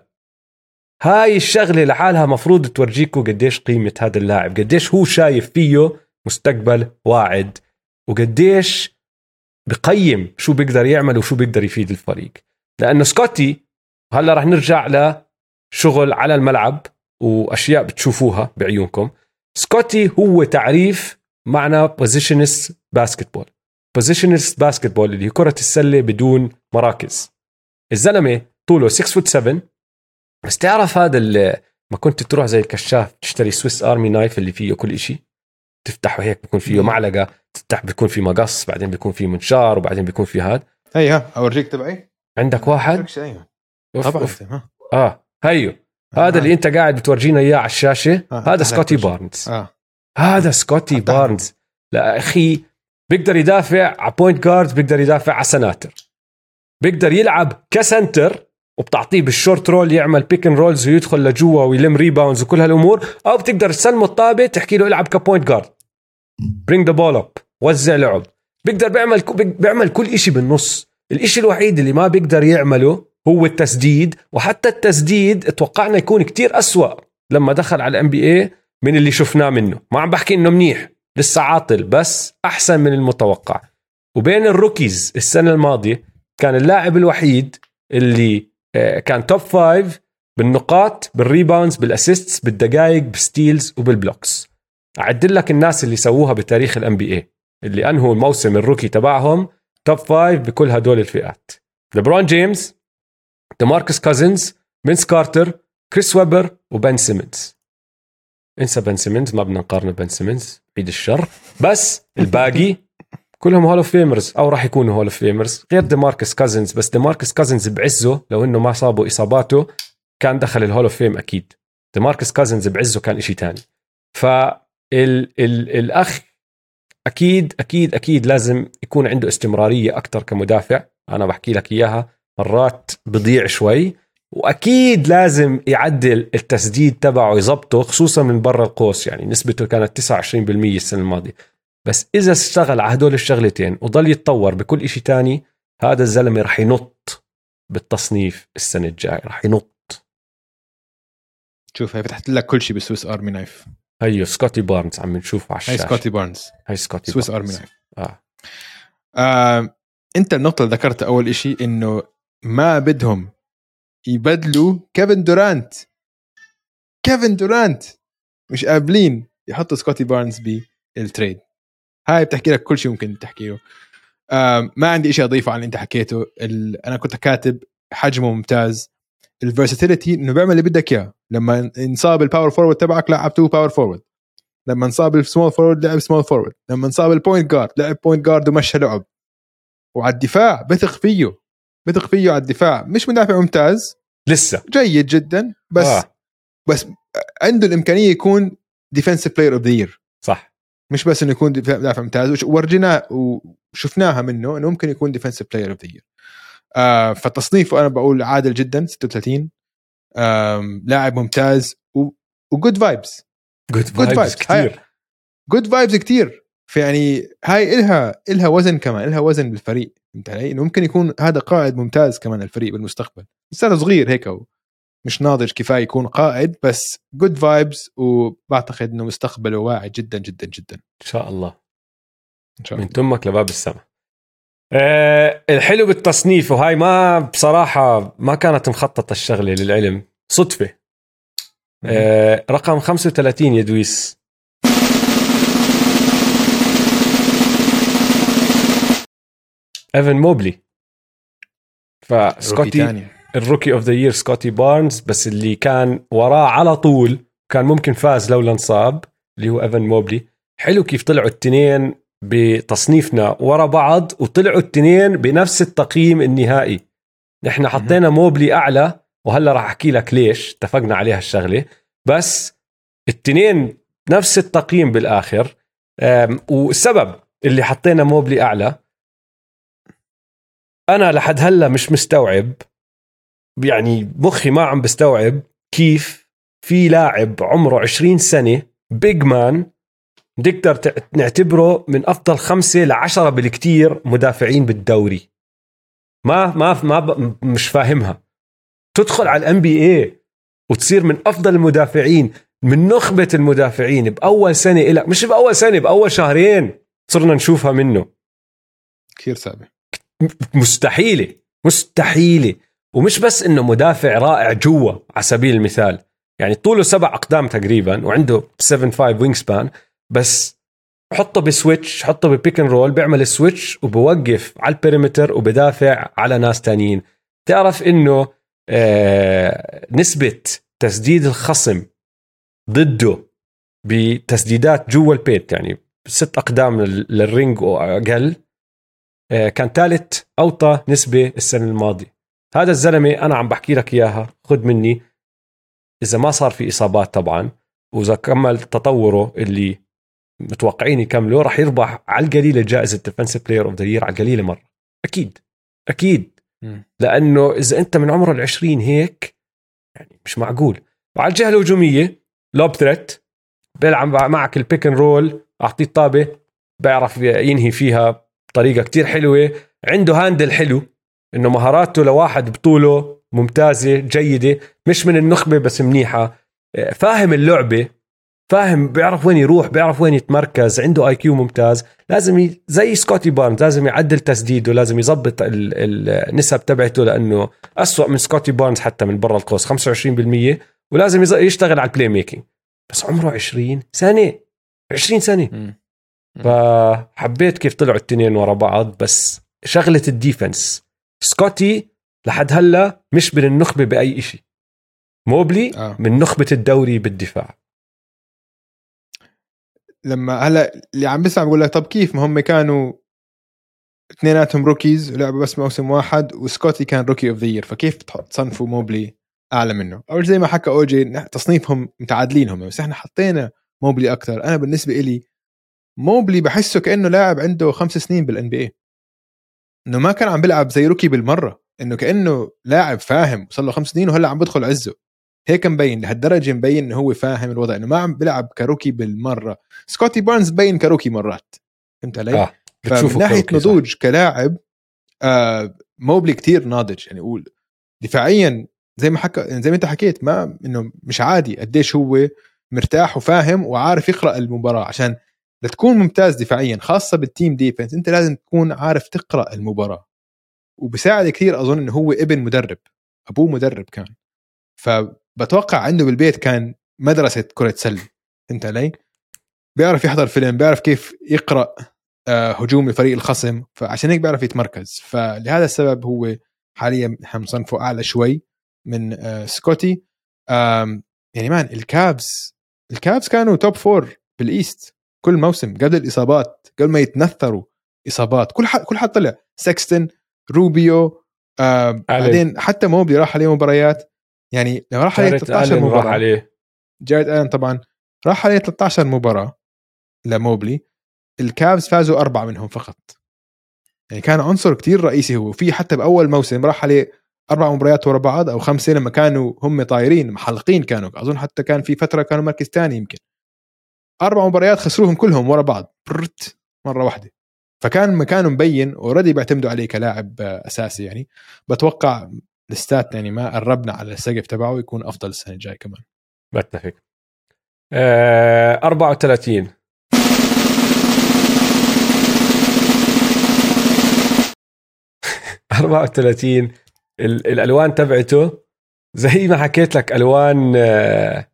هاي الشغلة لحالها مفروض تورجيكوا قديش قيمة هذا اللاعب قديش هو شايف فيه مستقبل واعد وقديش بقيم شو بيقدر يعمل وشو بيقدر يفيد الفريق. لأنه سكوتي هلأ رح نرجع لشغل على الملعب وأشياء بتشوفوها بعيونكم. سكوتي هو تعريف معنى positionless basketball positionless basketball اللي هي كرة السلة بدون مراكز. الزلمة طوله 6 foot 7 بس تعرف هذا اللي ما كنت تروح زي الكشاف تشتري Swiss army knife اللي فيه كل إشي؟ تفتحه هيك بيكون فيه. معلقة تفتح بيكون فيه مقص بعدين بيكون فيه منشار وبعدين بيكون فيه هذا هي ها اورجيك تبعي. عندك واحد؟ أيوه. أوف طبعا أوف. ها. آه هيو. هذا اللي أنت قاعد بتورجينا إياه على الشاشة. آه، هذا سكوتي. بارنز. آه. هذا سكوتي. بارنز. لا أخي بيقدر يدافع على point guard بيقدر يدافع على سناتر بيقدر يلعب ك center وبتعطيه بال short roll يعمل pick and rolls ويدخل لجوا ويلم rebounds وكل هالأمور. أو بتقدر تسلمه الطابة تحكي له العب ك point guard bring the ball up وزع لعب. بيقدر بيعمل بيعمل كل شيء بالنص. الإشي الوحيد اللي ما بيقدر يعمله هو التسديد وحتى التسديد اتوقعنا يكون كتير أسوأ لما دخل على ال NBA من اللي شفناه منه. ما عم بحكي إنه منيح لسه عاطل بس أحسن من المتوقع. وبين ال rookies السنة الماضية كان اللاعب الوحيد اللي آه، كان top five بالنقاط بال rebounds بال assists بالدقائق بال steals وبال blocks أعد لك الناس اللي سووها بتاريخ ال NBA اللي أنهوا الموسم ال rookie تبعهم top five بكل هدول الفئات. ليبرون جيمس ديماركس كازنز فينس كارتر كريس ويبر وبن سيمنز انسى بن سيمنز ما بدنا نقارنه بن سيمنز بعيد الشر. بس الباقي كلهم hall of famers أو راح يكونوا hall of famers غير ديماركس كازنز بس ديماركس كازنز بعزه لو إنه ما صابه إصاباته كان دخل ال hall of fame أكيد. ديماركس كازنز بعزه كان إشي تاني. ف ال ال الأخ أكيد أكيد أكيد لازم يكون عنده استمرارية أكثر كمدافع. أنا بحكي لك إياها. مرات بضيع شوي وأكيد لازم يعدل التسديد تبعه يظبطه خصوصا من برا القوس يعني نسبته كانت 29% السنة الماضية. بس إذا اشتغل على هدول الشغلتين وضل يتطور بكل إشي تاني هذا الزلمة رح ينط بالتصنيف السنة الجاية رح ينط. شوف هي فتحت لك كل شيء ب Swiss army knife. هيو سكوتي بارنز عم نشوفه على الشاشة. سكوتي بارنز. هاي سكوتي Swiss. army knife. آه. آه، أنت النقطة اللي ذكرتها أول إشي إنه ما بدهم. يبدلوا كيفن دورانت. كيفن دورانت! مش قابلين يحطوا سكوتي بارنز بال trade. هاي بتحكي لك كل شيء ممكن تحكيه. ما عندي شيء أضيفه عن اللي أنت حكيته. ال... أنا كنت كاتب حجمه ممتاز. ال versatility إنه بيعمل اللي بدك إياه. لما انصاب ال power forward تبعك لعبتوه power forward لما انصاب ال small forward لعب small forward لما انصاب ال point guard لعب point guard ومشى لعب. وعلى الدفاع بثق فيه. بثق فيه على الدفاع. مش مدافع ممتاز. لسه. جيد جدا. بس آه. بس عنده الإمكانية يكون defensive player of the year صح. مش بس إنه يكون مدافع ممتاز. ورجينا وشفناها منه إنه ممكن يكون defensive player of the year فتصنيفه أنا بقول عادل جدا 36 لاعب ممتاز. و good vibes good vibes كثير good vibes كثير فيعني هاي إلها إلها وزن كمان إلها وزن بالفريق. فهمت علي؟ إنه ممكن يكون هذا قائد ممتاز كمان الفريق بالمستقبل. لسه صغير هيك مش ناضج كفاية يكون قائد بس good vibes وبعتقد إنه مستقبله واعي جدا جدا جدا. إن شاء الله. إن شاء الله. من تمك لباب السماء. أه الحلو بالتصنيف وهاي ما بصراحة ما كانت مخططة الشغلة للعلم. صدفة. أه رقم 35 يا دويس. ايفن موبلي فسكوتي ال rookie of the year سكوتي بارنز بس اللي كان وراه على طول كان ممكن فاز لولا انصاب اللي هو ايفن موبلي حلو كيف طلعوا التنين بتصنيفنا ورا بعض وطلعوا التنين بنفس التقييم النهائي. نحن حطينا موبلي أعلى وهلا راح أحكي لك ليش اتفقنا عليها الشغلة. بس التنين نفس التقييم بالآخر والسبب اللي حطينا موبلي أعلى أنا لحد هلأ مش مستوعب يعني مخي ما عم بستوعب كيف في لاعب عمره 20 سنة big man نقدر نعتبره من أفضل خمسة لعشرة بالكتير مدافعين بالدوري. ما ما ما مش فاهمها. تدخل على ال NBA وتصير من أفضل المدافعين من نخبة المدافعين بأول سنة لك مش بأول سنة بأول شهرين صرنا نشوفها منه. كثير صعبه مستحيلة مستحيلة. ومش بس إنه مدافع رائع جوا على سبيل المثال. يعني طوله سبع أقدام تقريبا وعنده 7 5 wingspan بس حطه ب switch حطه ب pick and roll بيعمل switch وبوقف على ال perimeter وبدافع على ناس تانيين. تعرف إنه آه نسبة تسديد الخصم ضده بتسديدات جوا ال paint يعني ست أقدام لل ring واقل كان ثالث أوطى نسبة السنة الماضية. هذا الزلمة أنا عم بحكي لك إياها خذ مني. إذا ما صار في إصابات طبعا وإذا كمل تطوره اللي متوقعين يكملوا راح يربح على القليله جائزه defensive player of the year على القليله مرة. أكيد أكيد. لأنه إذا أنت من عمر ال20 هيك يعني مش معقول. وعلى الجهة الهجومية lob threat بيلعب معك ال pick roll أعطيه الطابة بيعرف ينهي فيها. بطريقة كتير حلوة. عنده handle حلو إنه مهاراته لواحد بطوله ممتازة جيدة مش من النخبة بس منيحة. فاهم اللعبة فاهم بيعرف وين يروح بيعرف وين يتمركز عنده IQ ممتاز. لازم ي... زي سكوتي بارنز لازم يعدل تسديده لازم يظبط النسب تبعته لأنه أسوأ من سكوتي بارنز حتى من برا القوس 25% ولازم يشتغل على ال playmaking بس عمره 20 سنة 20 سنة. فحبيت كيف طلعوا التنين ورا بعض بس شغلة ال defense. سكوتي لحد هلا مش من النخبة بأي شيء موبلي آه. من نخبة الدوري بالدفاع. لما هلا اللي عم بسمع بقول لك طب كيف؟ ما هم كانوا اثنيناتهم rookies ولعبوا بس موسم واحد وسكوتي كان rookie of the year فكيف تصنفوا موبلي أعلى منه؟ أول زي ما حكى اوجي تصنيفهم متعادلين هم بس إحنا حطينا موبلي أكثر أنا بالنسبة إلي موبلي بحسه كأنه لاعب عنده خمس سنين بال NBA إنه ما كان عم بيلعب زي rookie بالمرة. إنه كأنه لاعب فاهم. صار له خمس سنين وهلأ عم بدخل عزه. هيك مبين لهالدرجة مبين إنه هو فاهم الوضع. إنه ما عم بيلعب ك rookie بالمرة. سكوتي بارنز مبين ك rookie مرات. فهمت علي؟ آه. فمن ناحية نضوج كلاعب آه موبلي كتير ناضج. يعني قول دفاعيا زي ما حكى يعني زي ما أنت حكيت ما إنه مش عادي قديش هو مرتاح وفاهم وعارف يقرأ المباراة. عشان لتكون ممتاز دفاعيا خاصة بال team defense أنت لازم تكون عارف تقرأ المباراة. وبساعد كثير أظن إنه هو ابن مدرب أبوه مدرب كان. فبتوقع عنده بالبيت كان مدرسة كرة سلة. فهمت علي؟ بيعرف يحضر فيلم بيعرف كيف يقرأ آه، هجوم الفريق الخصم. فعشان هيك بيعرف يتمركز. فلهذا السبب هو حاليا حنصنفه أعلى شوي من آه، سكوتي. يعني man الكابز الكابز كانوا top four بال East كل موسم قبل الإصابات قبل ما يتنثروا إصابات. كل حد كل حد طلع سكستن روبيو آه بعدين حتى موبلي راح عليه مباريات. يعني لما راح عليه 13 مباراه راح عليه. جارد الن طبعا. راح عليه 13 مباراة لموبلي. الكابز فازوا أربعة منهم فقط. يعني كان عنصر كتير رئيسي هو. في حتى بأول موسم راح عليه أربع مباريات ورا بعض أو خمسة لما كانوا هم طايرين محلقين كانوا. أظن حتى كان في فترة كانوا مركز ثاني يمكن. أربع مباريات خسروهم كلهم ورا بعض. برت مرة واحدة. فكان مكانه مبين already بيعتمدوا عليه كلاعب أساسي يعني. بتوقع الستات يعني ما قربنا على السقف تبعه يكون أفضل السنة الجاية كمان. بتفق. آه 34 34 الألوان تبعته زي ما حكيت لك ألوان آه،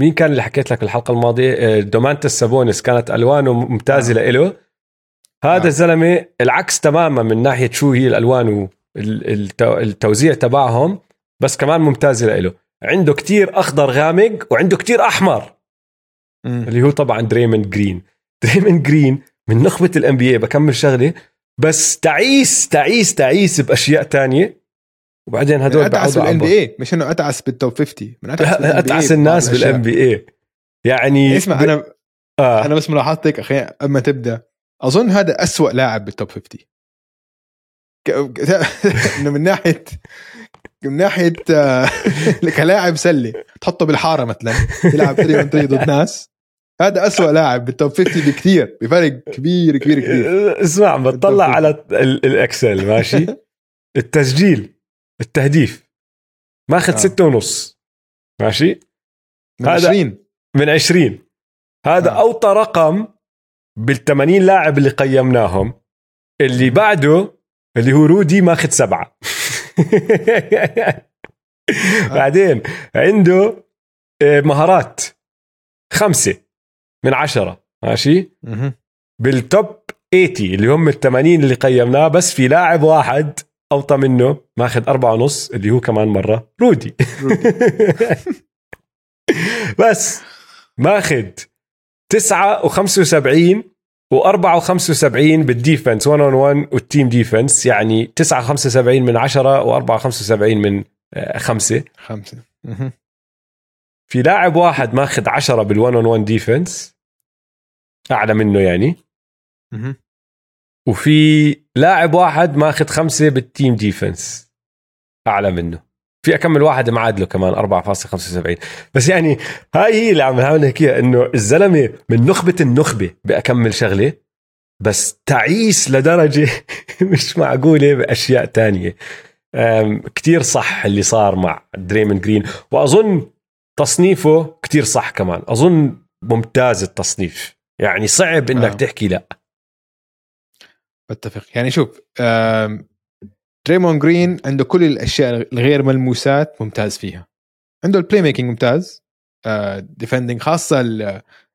مين كان اللي حكيت لك الحلقة الماضية؟ آه، دومانتا سابونس كانت ألوانه ممتازه آه. لإله هذا آه. الزلمة العكس تماما من ناحية شو هي الألوان والتوزيع تبعهم بس كمان ممتازه لإله عنده كتير أخضر غامق وعنده كتير أحمر. م. اللي هو طبعا دريموند جرين. دريموند جرين من نخبة ال NBA بكم شغلة بس تعيس تعيس تعيس بأشياء تانية. وبعدين هدول من أتعس بال NBA مش إنه أتعس بال top 50 من أتعس, أتعس الناس بال NBA يعني اسمع أنا آه. أنا بس ملاحظتك أخي قبل ما تبدأ أظن هذا أسوأ لاعب بال top 50 إنه من ناحية من ناحية آه، كلاعب سلة تحطه بالحارة مثلا يلعب 3 on 3 ضد ناس. هذا أسوأ لاعب بال top 50 بكثير بفرق كبير كبير كبير. اسمع بتطلع على ال Excel ماشي؟ التسجيل. التهديف. ماخذ آه. ستة ونص. ماشي؟ من هذا 20 من 20 هذا آه. أوطى رقم بال 80 لاعب اللي قيمناهم. اللي بعده اللي هو رودي ماخذ سبعة. آه. بعدين عنده آه، مهارات خمسة من عشرة. ماشي؟ بالتوب 80 اللي هم ال 80 اللي قيمناه بس في لاعب واحد أوطى منه ماخذ أربعة ونص اللي هو كمان مرة. رودي, بس ماخذ تسعة و75 و4 و75 بال defense 1 on 1 وال team defense يعني 9 75 من 10 و4 75 من 5 5 في لاعب واحد ماخذ 10 بال 1 on 1 defense أعلى منه يعني. وفي لاعب واحد ماخذ خمسة بال team defense أعلى منه. في أكمن واحد معادله كمان 4.75 بس يعني هاي هي اللي عم نحاول نحكيها إنه الزلمة من نخبة النخبة بأكمن شغلة بس تعيس لدرجة مش معقولة بأشياء تانية. كتير صح اللي صار مع دريمن جرين وأظن تصنيفه كتير صح كمان. أظن ممتاز التصنيف. يعني صعب إنك آه. تحكي لا. بتفق. يعني شوف دريمون جرين عنده كل الأشياء الغير ملموسات ممتاز فيها. عنده ال playmaking ممتاز defending آه، خاصة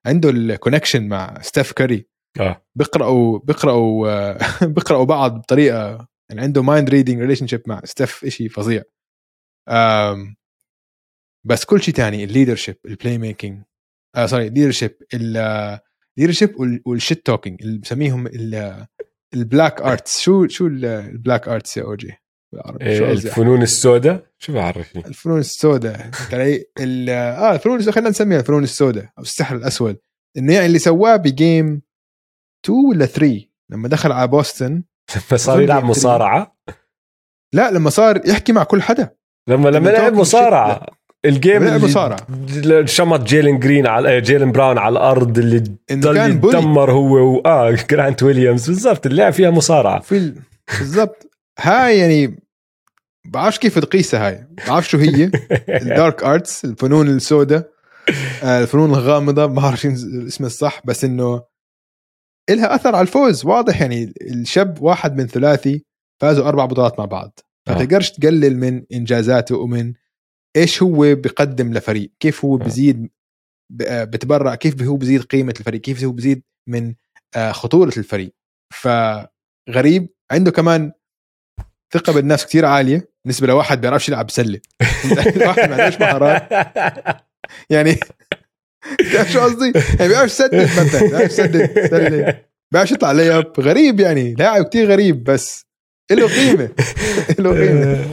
عنده ال connection مع ستيف كاري آه. بيقراوا بيقراوا آه، بيقراوا بعض بطريقة يعني عنده mind reading relationship مع ستيف شيء فظيع. بس كل شيء ثاني الليدرشيب البلاي ميكينج آه سوري الليدرشيب الليدرشيب والشيت توكينج اللي بسميهم ال black arts شو شو ال black arts يا أوجي؟ إيه الفنون السوداء؟ شو بعرفني؟ الفنون السوداء. آه الفنون خلينا نسميها الفنون السوداء أو السحر الأسود. إنه يعني اللي سواه ب game 2 ولا 3 لما دخل على بوسطن. لما صار يلعب مصارعة؟ لا لما صار يحكي مع كل حدا. لما لما لعب مصارعة. ال game اللي مصارعه شمط جيلن جرين على آه، جيلن براون على الأرض اللي يتدمر هو و آه جرانت ويليامز. بالضبط اللعب فيها مصارعة. في بالضبط. هاي يعني بعرفش كيف تقيسها هاي. بعرف شو هي. ال dark arts الفنون السوداء. آه، الفنون الغامضة. ما بعرف الاسم الصح بس إنه إلها أثر على الفوز. واضح يعني الشاب واحد من ثلاثي فازوا أربع بطولات مع بعض. ما آه. تقدرش تقلل من إنجازاته ومن إيش هو بقدم لفريق؟ كيف هو بزيد بتبرع؟ كيف هو بزيد قيمة الفريق؟ كيف هو بزيد من آه، خطورة الفريق؟ فغريب. عنده كمان ثقة بالنفس كثير عالية بالنسبة لواحد بيعرفش يلعب سله واحد ما عندوش مهارات. يعني تعرف شو قصدي؟ يعني بيعرف يسدد مثلا بيعرف يسدد سلة. بيعرف يطلع لياب غريب يعني. لاعب كتير غريب بس له قيمة. له قيمة.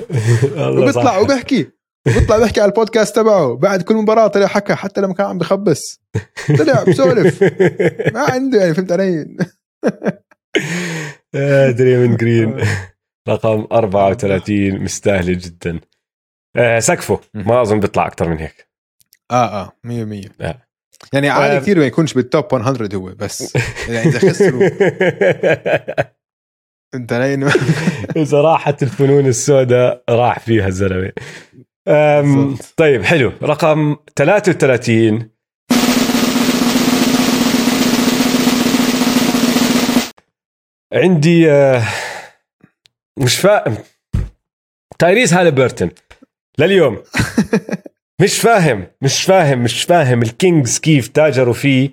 وبيطلع وبيحكي. وبيطلع بيحكي على البودكاست تبعه بعد كل مباراة طلع حكى حتى لما كان عم بخبص. طلع بسولف. ما عنده يعني فهمت علي؟ دريمن جرين. رقم 34 مستاهلة جدا. آه، سقفه. ما أظن بيطلع أكثر من هيك. آه آه 100% آه. يعني عادي آه. كثير ما يكونش بال top 100 هو بس يعني إذا خسروا. انت لين إذا راحت الفنون السوداء راح فيها الزلمة. طيب حلو. رقم 33 عندي آه، مش فاهم تايريز هالبرتون لليوم. مش فاهم مش فاهم مش فاهم ال Kings كيف تاجروا فيه.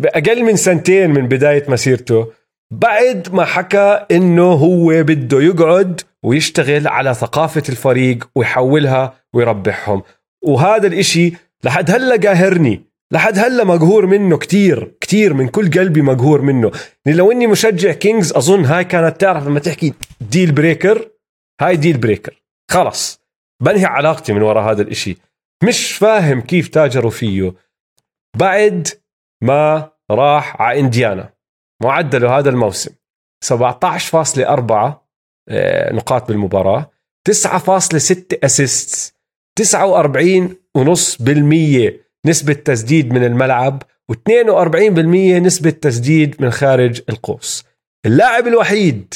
بأقل من سنتين من بداية مسيرته. بعد ما حكى إنه هو بده يقعد ويشتغل على ثقافة الفريق ويحولها ويربحهم. وهذا الإشي لحد هلأ قاهرني لحد هلأ مقهور منه كتير كتير من كل قلبي مقهور منه. لو إني مشجع Kings أظن هاي كانت تعرف لما تحكي deal breaker هاي deal breaker خلص بنهي علاقتي من وراء هذا الإشي. مش فاهم كيف تاجروا فيه. بعد ما راح على إنديانا معدله هذا الموسم 17.4 آه، نقاط بالمباراة. 9.6 assist 49.5% نسبة تسديد من الملعب و42% نسبة تسديد من خارج القوس. اللاعب الوحيد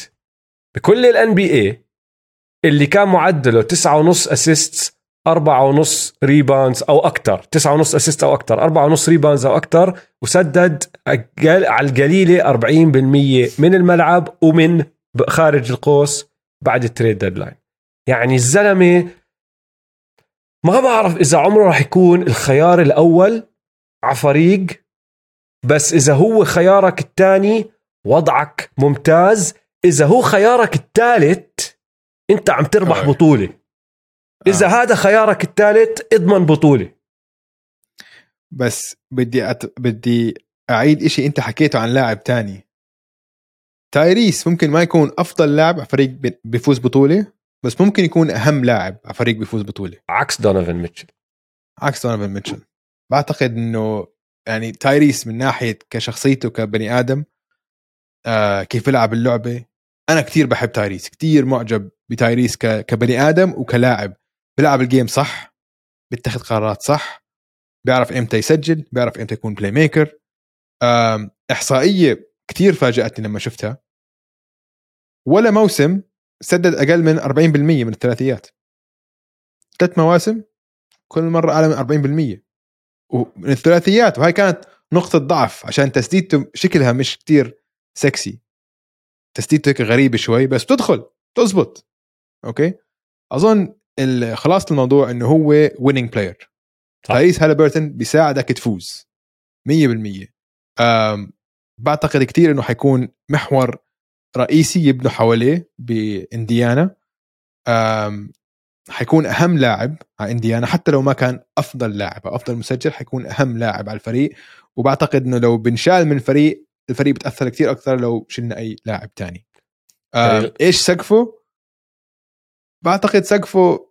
بكل ال NBA اللي كان معدله 9.5 assist 4.5 rebounds أو أكثر 9.5 assist أو أكثر 4.5 rebounds أو أكثر وسدد على القليلة 40% من الملعب ومن خارج القوس بعد ال trade deadline يعني الزلمة ما بعرف إذا عمره راح يكون الخيار الأول على فريق بس إذا هو خيارك الثاني وضعك ممتاز إذا هو خيارك الثالث أنت عم تربح. بطولة إذا آه. هذا خيارك الثالث اضمن بطولة بس بدي أت... بدي أعيد إشي أنت حكيته عن لاعب تاني تايريس ممكن ما يكون أفضل لاعب على فريق بيفوز بطولة بس ممكن يكون أهم لاعب على فريق بيفوز بطولة. عكس دونيفن ميتشل. عكس دونيفن ميتشل. بعتقد إنه يعني تايريس من ناحية كشخصيته كبني آدم آه كيف يلعب اللعبة أنا كثير بحب تايريس كثير معجب بتايريس كبني آدم وكلاعب. بيلعب ال game صح بيتخذ قرارات صح بيعرف إمتى يسجل بيعرف إمتى يكون playmaker إحصائية كثير فاجأتني لما شفتها. ولا موسم سدد أقل من 40% من الثلاثيات. ثلاث مواسم كل مرة أعلى من 40% ومن الثلاثيات وهي كانت نقطة ضعف عشان تسديدته شكلها مش كتير سكسي تسديدته هيك غريبة شوي بس بتدخل تزبط okay؟ أظن خلاصة الموضوع إنه هو winning player تايس هالبرتون بيساعدك تفوز. 100% بعتقد كثير إنه حيكون محور رئيسي يبنوا حواليه بإنديانا. حيكون أهم لاعب على إنديانا حتى لو ما كان أفضل لاعب أو أفضل مسجل حيكون أهم لاعب على الفريق. وبعتقد إنه لو بنشال من الفريق الفريق بتأثر كثير أكثر لو شلنا أي لاعب تاني. إيش سقفه؟ بعتقد سقفه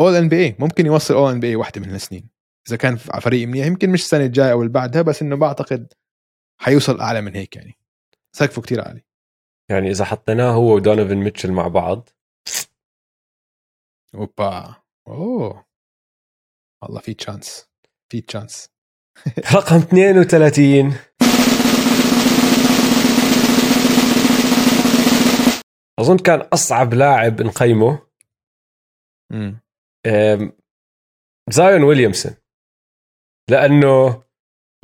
All NBA ممكن يوصل All NBA واحدة من السنين. إذا كان على فريق منيح يمكن مش السنة الجاية أو اللي بعدها بس إنه بعتقد حيوصل أعلى من هيك يعني. سقفه كتير عالي. يعني إذا حطيناه هو ودونيفن ميتشل مع بعض. أوبا. أوه. والله في chance في chance رقم 32 أظن كان أصعب لاعب نقيمه. زايون ويليامسون. لأنه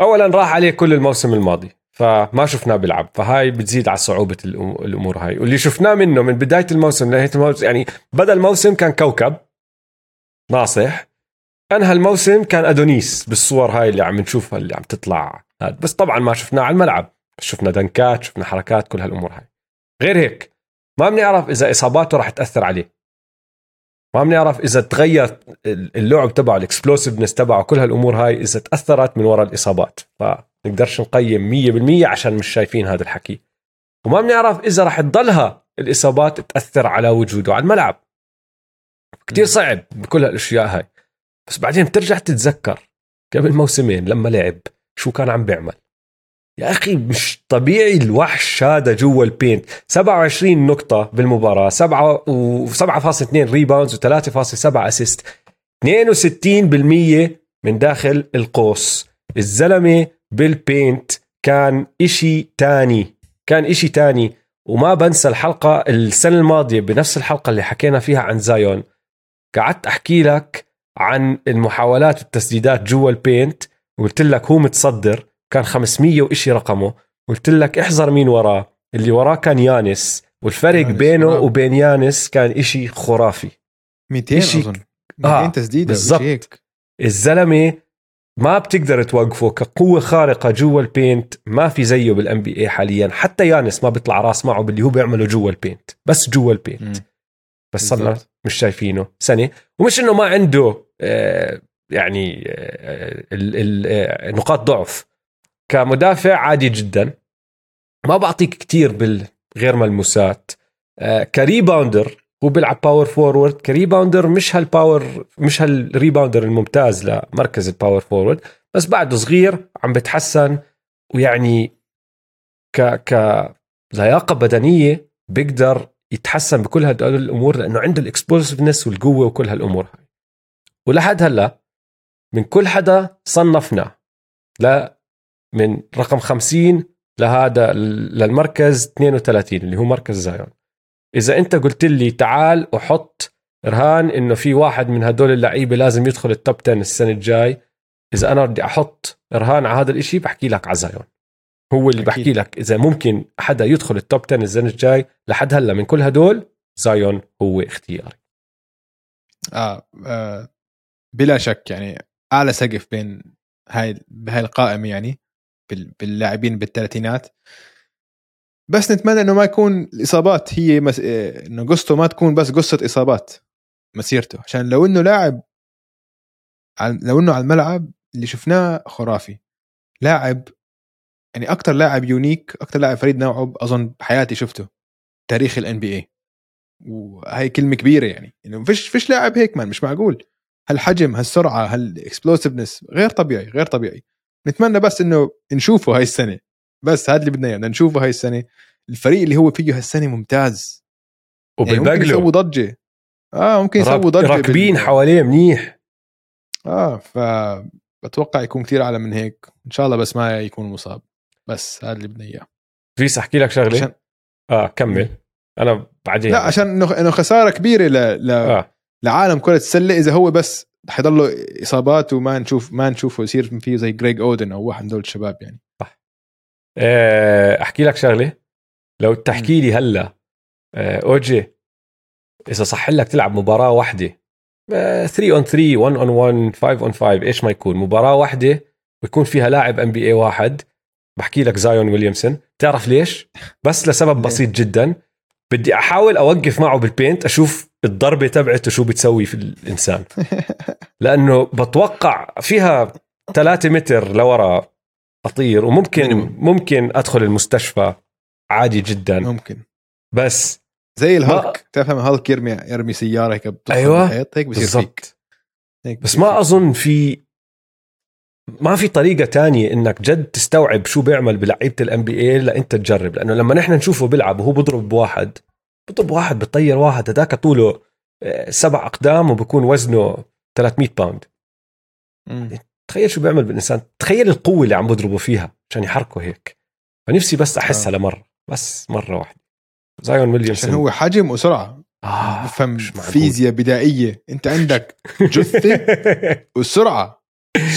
اولا راح عليه كل الموسم الماضي فما شفناه بيلعب فهاي بتزيد على صعوبة الأمور هاي. واللي شفناه منه من بداية الموسم لنهاية الموسم يعني بدأ الموسم كان كوكب ناصح أنهى الموسم كان أدونيس بالصور هاي اللي عم نشوفها اللي عم تطلع. بس طبعا ما شفناه على الملعب شفنا دنكات شفنا حركات كل هالأمور هاي. غير هيك ما بنعرف إذا إصاباته راح تأثر عليه. ما بنعرف إذا تغير اللعب تبعه ال explosiveness تبعه كل هالأمور هاي إذا تأثرت من وراء الإصابات. فنقدرش نقيم 100% عشان مش شايفين هذا الحكي. وما بنعرف إذا راح تضلها الإصابات تأثر على وجوده على الملعب. كتير صعب بكل هالأشياء هاي. بس بعدين بترجع تتذكر قبل موسمين لما لعب شو كان عم بيعمل. يا أخي مش طبيعي الوحش هذا جوا ال paint. 27 نقطة بالمباراة 7 و 7.2 rebounds و3.7 assist 62% من داخل القوس. الزلمة بال paint كان إشي تاني كان إشي تاني. وما بنسى الحلقة السنة الماضية بنفس الحلقة اللي حكينا فيها عن زايون. قعدت أحكي لك عن المحاولات والتسديدات جوا ال paint وقلت لك هو متصدر. كان 500 وإشي رقمه. قلت لك احذر مين وراه. اللي وراه كان يانس. والفرق يانس بينه وراه. وبين يانس كان إشي خرافي. 200 إشي... أظن. 200 آه تسديدة بالضبط. الزلمة ما بتقدر توقفه كقوة خارقة جوا ال paint. ما في زيه بال NBA حاليا. حتى يانس ما بيطلع راس معه باللي هو بيعمله جوا ال paint. بس جوا ال paint. بس صرنا مش شايفينه. سنة. ومش إنه ما عنده آه يعني آه نقاط ضعف. كمدافع عادي جدا. ما بعطيك كتير بالغير ملموسات. آه ك rebounder هو بيلعب power forward ك rebounder مش هال power مش هال rebounder الممتاز لمركز ال power forward بس بعده صغير عم بتحسن ويعني ك ك لياقة بدنية بيقدر يتحسن بكل هدول الأمور لأنه عنده ال explosiveness والقوة وكل هالأمور. هاي ولحد هلأ من كل حدا صنفنا من رقم 50 لهذا للمركز 32 اللي هو مركز زايون. إذا أنت قلت لي تعال وحط رهان إنه في واحد من هدول اللعيبة لازم يدخل ال top 10 السنة الجاي إذا أنا بدي أحط رهان على هذا الإشي بحكي لك على زايون. هو اللي بحكي لك إذا ممكن حدا يدخل ال top 10 السنة الجاي لحد هلأ من كل هدول زايون هو اختياري. آه, آه بلا شك يعني أعلى سقف بين هاي بهاي القائمة يعني. باللاعبين بالثلاثينات. بس نتمنى إنه ما يكون الإصابات هي مس... إنه قصته ما تكون بس قصة إصابات مسيرته. عشان لو إنه لاعب لو إنه على الملعب اللي شفناه خرافي. لاعب يعني أكثر لاعب unique أكثر لاعب فريد نوعه أظن بحياتي شفته تاريخ ال NBA وهي كلمة كبيرة يعني. إنه يعني فيش فيش لاعب هيك man مش معقول. هالحجم هالسرعة هال explosiveness غير طبيعي غير طبيعي. نتمنى بس إنه نشوفه هاي السنة. بس هذا اللي بدنا إياه بدنا نشوفه هاي السنة. الفريق اللي هو فيه هالسنة ممتاز. وبالبقوله يعني يسووا ضجة. آه ممكن يسووا ضجة راكبين بال... حواليه منيح. آه ف بتوقع يكون كثير أعلى من هيك. إن شاء الله بس ما يكون مصاب. بس هذا اللي بدنا إياه. فيس أحكي لك شغلة؟ عشان... آه كمل. أنا بعدين. لا عشان إنه خسارة كبيرة ل... ل... آه. لعالم كرة السلة. إذا هو بس حيضله إصابات وما نشوف ما نشوفه يصير فيه زي جريج اودن أو واحد من دول الشباب يعني. صح. آه، أحكي لك شغلة. لو تحكي لي هلأ آه، أوجي إذا صح لك تلعب مباراة واحدة 3 on 3 1 on 1 5 on 5 إيش ما يكون؟ مباراة واحدة ويكون فيها لاعب NBA واحد. بحكي لك زايون ويليامسون تعرف ليش؟ بس لسبب بسيط جدا. بدي أحاول أوقف معه بال paint أشوف الضربة تبعته شو بتسوي في الإنسان. لأنه بتوقع فيها 3 متر لورا أطير وممكن ممكن أدخل المستشفى عادي جدا. ممكن. بس زي الهالك تفهم هالك يرمي يرمي سيارة هيك أيوه هيك بصير فيك. هيك بس ما أظن في ما في طريقة تانية إنك جد تستوعب شو بيعمل بلعيبة ال NBA لانت تجرب لأنه لما نحن نشوفه بيلعب وهو بضرب بواحد بضرب واحد بطير واحد هذاك طوله آه، سبع أقدام وبكون وزنه 300 باوند تخيل شو بيعمل بالإنسان تخيل القوة اللي عم بضربه فيها عشان يحركه هيك. فنفسي بس أحسها آه. لمرة بس مرة واحدة. زايون ويليامسون. عشان هو حجم وسرعة. آه بفهم فيزياء بدائية. أنت عندك جثة وسرعة.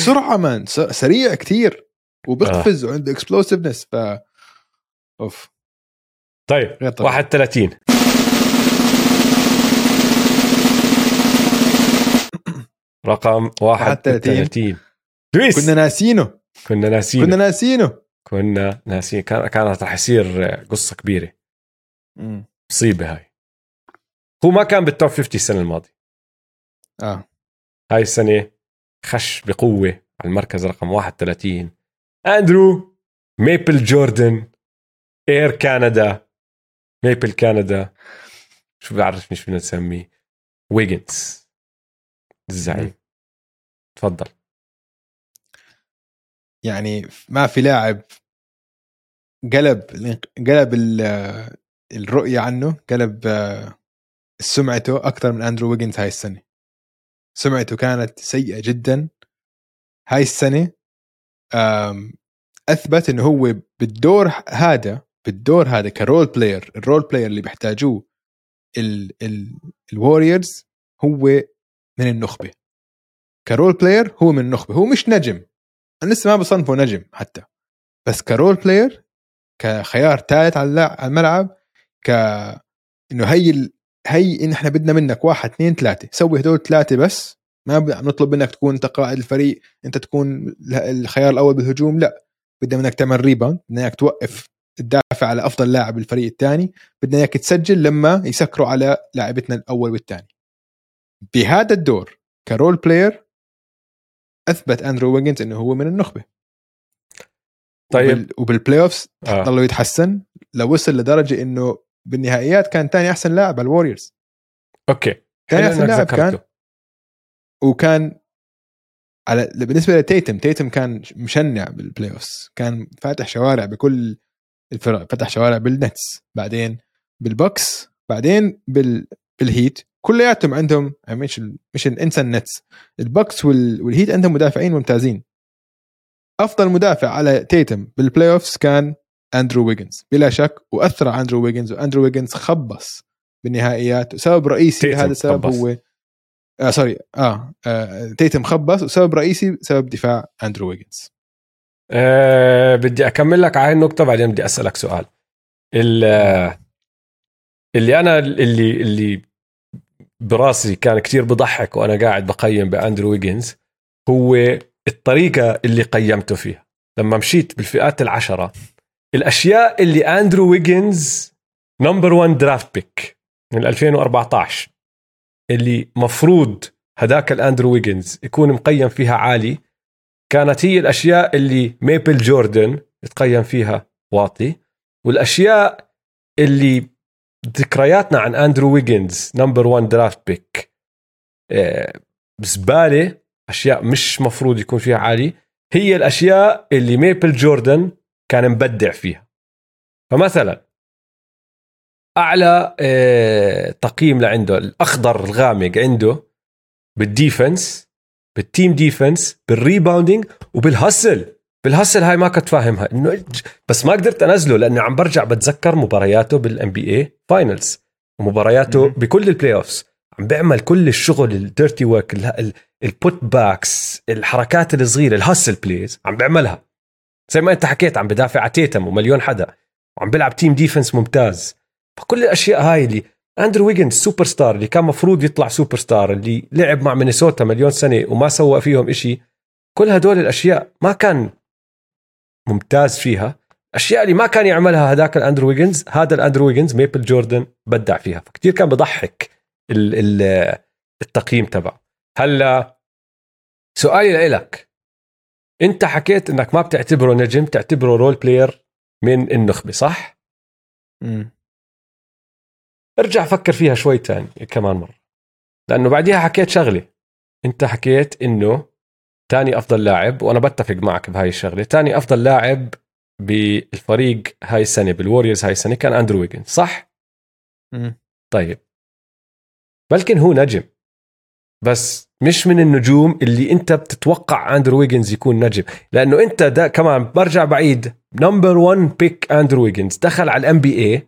سرعة كمان سريع كثير وبقفز آه. وعنده explosiveness ف أوف. طيب 31 رقم 31 دويس. كنا ناسينه. كنا ناسينه. كنا ناسينه. كنا ناسين كانت رح يصير قصة كبيرة. مصيبة هاي. هو ما كان بالتوب 50 السنة الماضية. آه. هاي السنة خش بقوة على المركز رقم 31 أندرو Maple Jordan Air Canada Maple Canada. شو بعرف مش بدنا نسميه. ويجنز. الزعيم. تفضل. يعني ما في لاعب قلب قلب الرؤية عنه قلب سمعته أكثر من أندرو ويجنز هاي السنة. سمعته كانت سيئة جدا. هاي السنة أثبت إنه هو بالدور هذا بالدور هذا ك role player ال role player اللي بيحتاجوه الوريورز هو من النخبة. ك role player هو من النخبة هو مش نجم. أنا لسه ما بصنفه نجم حتى. بس ك role player كخيار ثالث على الملعب ك إنه هي. هي إن إحنا بدنا منك واحد اثنين ثلاثة. سوي هدول ثلاثة بس. ما بنطلب منك تكون أنت قائد الفريق أنت تكون الخيار الأول بالهجوم. لا. بدنا منك تعمل rebound بدنا إياك توقف تدافع على أفضل لاعب بالفريق الثاني. بدنا إياك تسجل لما يسكروا على لاعبتنا الأول والثاني. بهذا الدور ك role player أثبت أندرو ويجنز إنه هو من النخبة. طيب. وبال playoffs آه. ضلوا يتحسن لو وصل لدرجة إنه بالنهائيات كان ثاني أحسن لاعب على الوريورز. okay. ثاني أحسن لاعب كان وكان على بالنسبة لتيتم تيتم كان مشنع بال playoffs كان فاتح شوارع بكل الفرق فتح شوارع بالنتس بعدين بالبوكس بعدين بال بالهيت. كلياتهم عندهم مش مش انسى النتس البوكس والهيت عندهم مدافعين ممتازين. أفضل مدافع على تيتم بال playoffs كان أندرو ويجنز. بلا شك وأثر على أندرو ويجنز وأندرو ويجنز خبص بالنهائيات. وسبب رئيسي هذا السبب هو آه sorry آه, آه تيتم خبص وسبب رئيسي سبب دفاع أندرو ويجنز. أه بدي أكمل لك على النقطة بعدين بدي أسألك سؤال. اللي أنا اللي اللي براسي كان كتير بضحك وأنا قاعد بقيم بأندرو ويجنز هو الطريقة اللي قيمته فيها. لما مشيت بالفئات العشرة الأشياء اللي اندرو ويجنز number 1 draft pick من 2014 اللي مفروض هداك الاندرو ويجنز يكون مقيم فيها عالي كانت هي الأشياء اللي Maple Jordan تقيم فيها واطي والأشياء اللي ذكرياتنا عن اندرو ويجنز number 1 draft pick زباله أشياء مش مفروض يكون فيها عالي هي الأشياء اللي Maple Jordan كان مبدع فيها. فمثلا أعلى آه، تقييم لعنده الأخضر الغامق عنده بال defense بال team defense بالريباوندينج وبال hustle بال hustle هاي ما كنت فاهمها. إنه بس ما قدرت أنزله لأني عم برجع بتذكر مبارياته بال NBA finals ومبارياته بكل ال playoffs عم بيعمل كل الشغل ال dirty work ال put backs الحركات الصغيرة ال hustle plays عم بيعملها. زي ما انت حكيت عم بدافع على تيتم ومليون حدا وعم بيلعب team defense ممتاز. فكل الأشياء هاي اللي أندرو ويجنز سوبر ستار اللي كان مفروض يطلع سوبر ستار اللي لعب مع مينيسوتا مليون سنة وما سوى فيهم إشي كل هدول الأشياء ما كان ممتاز فيها. الاشياء اللي ما كان يعملها هذاك الأندرو ويجنز هذا الأندرو ويجنز Maple Jordan بدع فيها. فكتير كان بضحك التقييم تبعه. هلا سؤالي لك انت حكيت انك ما بتعتبره نجم تعتبره role player من النخبة صح؟ امم ارجع فكر فيها شوي تاني كمان مرة لأنه بعديها حكيت شغلة انت حكيت إنه تاني أفضل لاعب وأنا بتفق معك بهاي الشغلة تاني أفضل لاعب بالفريق هاي السنة بالوريورز هاي السنة كان أندرو ويجنز صح؟ مم. طيب بلكن هو نجم بس مش من النجوم اللي انت بتتوقع اندرو ويجنز يكون نجم. لأنه انت ده كمان برجع بعيد. number 1 pick اندرو ويجنز دخل على ال NBA وال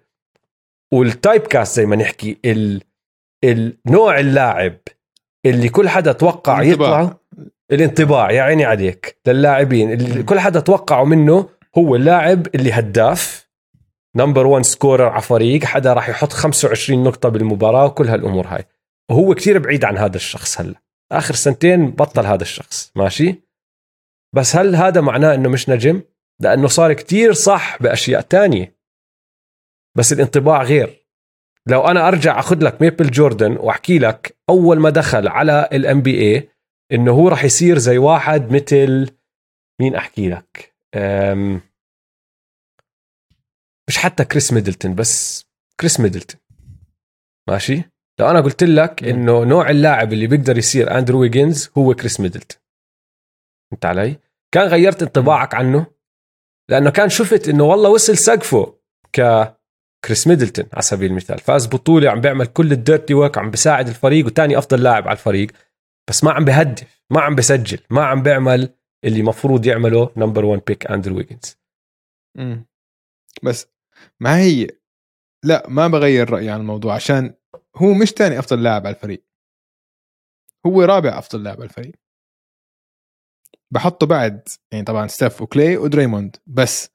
typecast زي ما نحكي ال... النوع اللاعب اللي كل حدا توقع الانطباع. يطلع. الانطباع يا عيني عليك. للاعبين اللي كل حدا توقعوا منه هو اللاعب اللي هداف. number 1 scorer على فريق. حدا راح يحط 25 نقطة بالمباراة وكل هالأمور هاي. وهو كتير بعيد عن هذا الشخص هلا. آخر سنتين بطل هذا الشخص ماشي؟ بس هل هذا معناه إنه مش نجم؟ لأنه صار كتير صح بأشياء تانية. بس الانطباع غير. لو أنا أرجع أخذ لك Maple Jordan وأحكي لك أول ما دخل على ال NBA إنه هو راح يصير زي واحد مثل مين أحكي لك؟ أم مش حتى كريس ميدلتون بس كريس ميدلتون. ماشي؟ لو أنا قلت لك إنه نوع اللاعب اللي بيقدر يصير أندرو ويجنز هو كريس ميدلتون. فهمت علي؟ كان غيرت انطباعك عنه؟ لأنه كان شفت إنه والله وصل سقفه ك كريس ميدلتون على سبيل المثال. فاز بطولة عم بيعمل كل ال dirty work عم بيساعد الفريق وتاني أفضل لاعب على الفريق. بس ما عم بهدف ما عم بسجل ما عم بيعمل اللي مفروض يعمله number 1 pick أندرو ويجنز بس ما هي لا ما بغير رأيي عن الموضوع عشان هو مش تاني أفضل لاعب على الفريق. هو رابع أفضل لاعب على الفريق. بحطه بعد يعني طبعا ستيف وكلاي ودريموند بس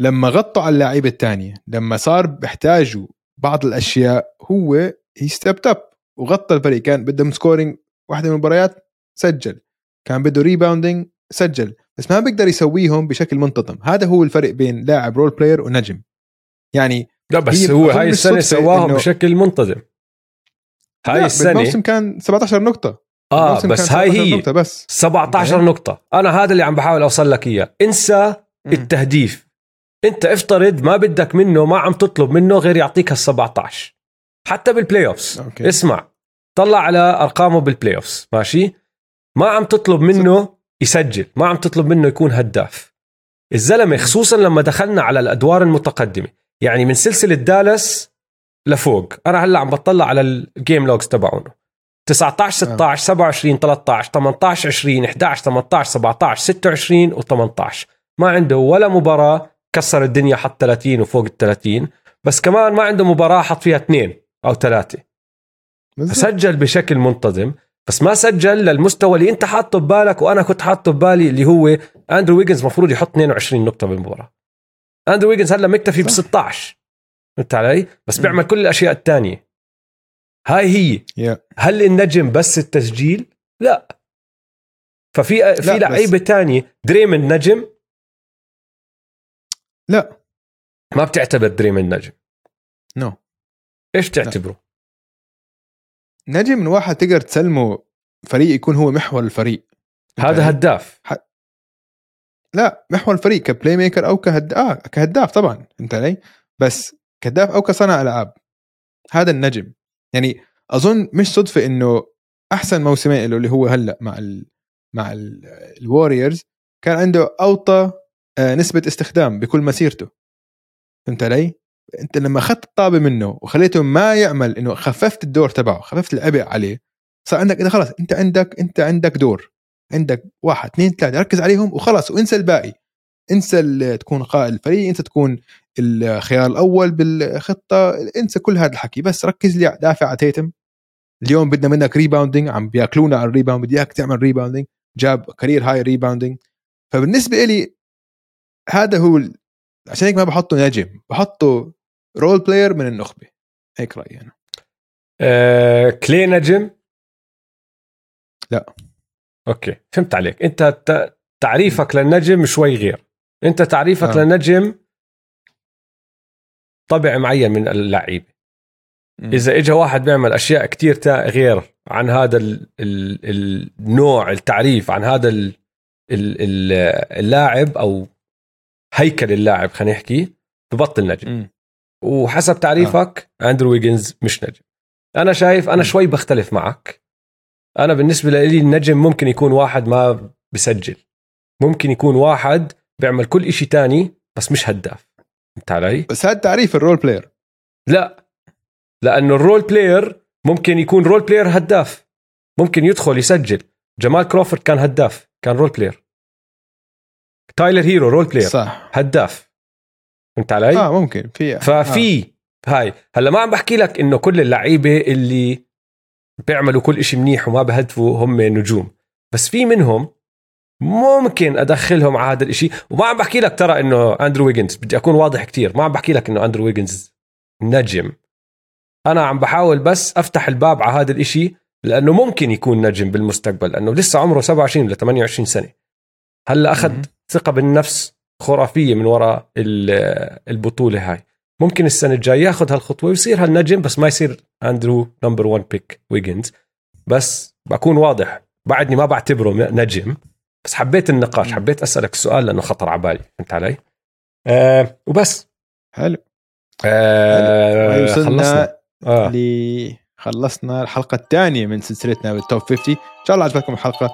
لما غطوا على اللعيبة الثانية لما صار بيحتاجوا بعض الأشياء هو he stepped up وغطى الفريق. كان بدهم scoring واحدة من المباريات سجل. كان بده rebounding سجل. بس ما بيقدر يسويهم بشكل منتظم. هذا هو الفرق بين لاعب role player ونجم. يعني لا بس هو هاي السنة سواهم بشكل منتظم. هاي السنة الموسم كان 17 نقطة. آه بس هاي هي نقطة بس. 17 نقطة. أنا هذا اللي عم بحاول أوصل لك إياه. انسى م. التهديف. أنت افترض ما بدك منه ما عم تطلب منه غير يعطيك ال 17 حتى بال playoffs اسمع طلع على أرقامه بال playoffs ماشي؟ ما عم تطلب منه يسجل ما عم تطلب منه يكون هداف. الزلمة خصوصا لما دخلنا على الأدوار المتقدمة. يعني من سلسلة دالاس لفوق. أنا هلأ عم بطلع على ال game logs تبعونه. 19 16 27 13 18 20 11 18 17 26 و18 ما عنده ولا مباراة كسر الدنيا حط 30 وفوق ال 30 بس كمان ما عنده مباراة حط فيها اثنين أو ثلاثة. سجل بشكل منتظم. بس ما سجل للمستوى اللي انت حاطه ببالك وأنا كنت حاطه ببالي اللي هو اندرو ويجنز المفروض يحط 22 نقطة بالمباراة. أندرو ويجنز هلا مكتفي ب 16 فهمت علي؟ بس بيعمل كل الأشياء الثانية هاي هي. yeah. هل النجم بس التسجيل؟ لا. ففي في لعيبة تانية. دريمن نجم؟ لا. ما بتعتبر دريمن نجم. no no. إيش تعتبره؟ نجم من واحد تقدر تسلمه فريق يكون هو محور الفريق. هذا هداف. ح... لا محور الفريق ك playmaker أو كهداف آه كهداف طبعا فهمت علي؟ بس كهداف أو كصانع ألعاب. هذا النجم. يعني أظن مش صدفة إنه أحسن موسمين له اللي هو هلأ مع ال مع الوريورز كان عنده أوطى آه، نسبة استخدام بكل مسيرته. فهمت علي؟ أنت لما أخذت الطابة منه وخليته ما يعمل إنه خففت الدور تبعه خففت العبء عليه صار عندك اذا خلاص أنت عندك أنت عندك دور. عندك واحد اثنين ثلاثة ركز عليهم وخلاص وانسى الباقي. انسى تكون قائد الفريق انت تكون الخيار الأول بالخطة انسى كل هذا الحكي. بس ركز لي دافع على تيتم. اليوم بدنا منك rebounding عم بياكلونا على ال rebound بدي إياك تعمل rebounding جاب career high rebounding فبالنسبة لي هذا هو عشان هيك ما بحطه نجم بحطه role player من النخبة. هيك رأيي أنا. أه كلي نجم؟ لا. أوكي فهمت عليك. أنت تعريفك للنجم شوي غير. أنت تعريفك آه. للنجم طبع معين من اللعيبه إذا اجى واحد بيعمل أشياء كتير غير عن هذا ال ال النوع التعريف عن هذا ال ال اللاعب أو هيكل اللاعب خلينا نحكي ببطل نجم. م. وحسب تعريفك آه. أندرو ويجنز مش نجم. أنا شايف أنا شوي بختلف معك. أنا بالنسبة لي النجم ممكن يكون واحد ما بسجل. ممكن يكون واحد بيعمل كل إشي تاني بس مش هداف. فهمت علي؟ بس هذا تعريف ال role player لا. لأنه ال role player ممكن يكون role player هداف. ممكن يدخل يسجل. جمال كروفورد كان هداف. كان role player تايلر هيرو role player صح. هداف. فهمت علي؟ آه ممكن. في ففي آه. هاي. هلا ما عم بحكي لك إنه كل اللعيبة اللي بيعملوا كل إشي منيح وما بهدفوا هم نجوم. بس في منهم ممكن أدخلهم على هذا الشيء وما عم بحكي لك ترى إنه أندرو ويجنز بدي أكون واضح كتير. ما عم بحكي لك إنه أندرو ويجنز نجم. أنا عم بحاول بس أفتح الباب على هذا الشيء لأنه ممكن يكون نجم بالمستقبل لأنه لسه عمره 27 ل 28 سنة. هلأ أخذ ثقة بالنفس خرافية من وراء البطولة هاي. ممكن السنة الجاية ياخذ هالخطوة ويصير هالنجم بس ما يصير أندرو number 1 pick ويجنز بس بكون واضح بعدني ما بعتبره نجم. بس حبيت النقاش حبيت أسألك السؤال لأنه خطر على بالي. فهمت علي؟ آه وبس. حلو. آه وصلنا خلصنا. آه. خلصنا الحلقة الثانية من سلسلتنا بالتوب 50 إن شاء الله عجبتكم الحلقة.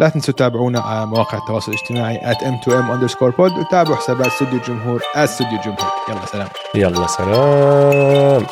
لا تنسوا تتابعونا على مواقع التواصل الاجتماعي at m2m underscore وتابعوا حسابات استوديو الجمهور استوديو الجمهور. يلا سلام. يلا سلام.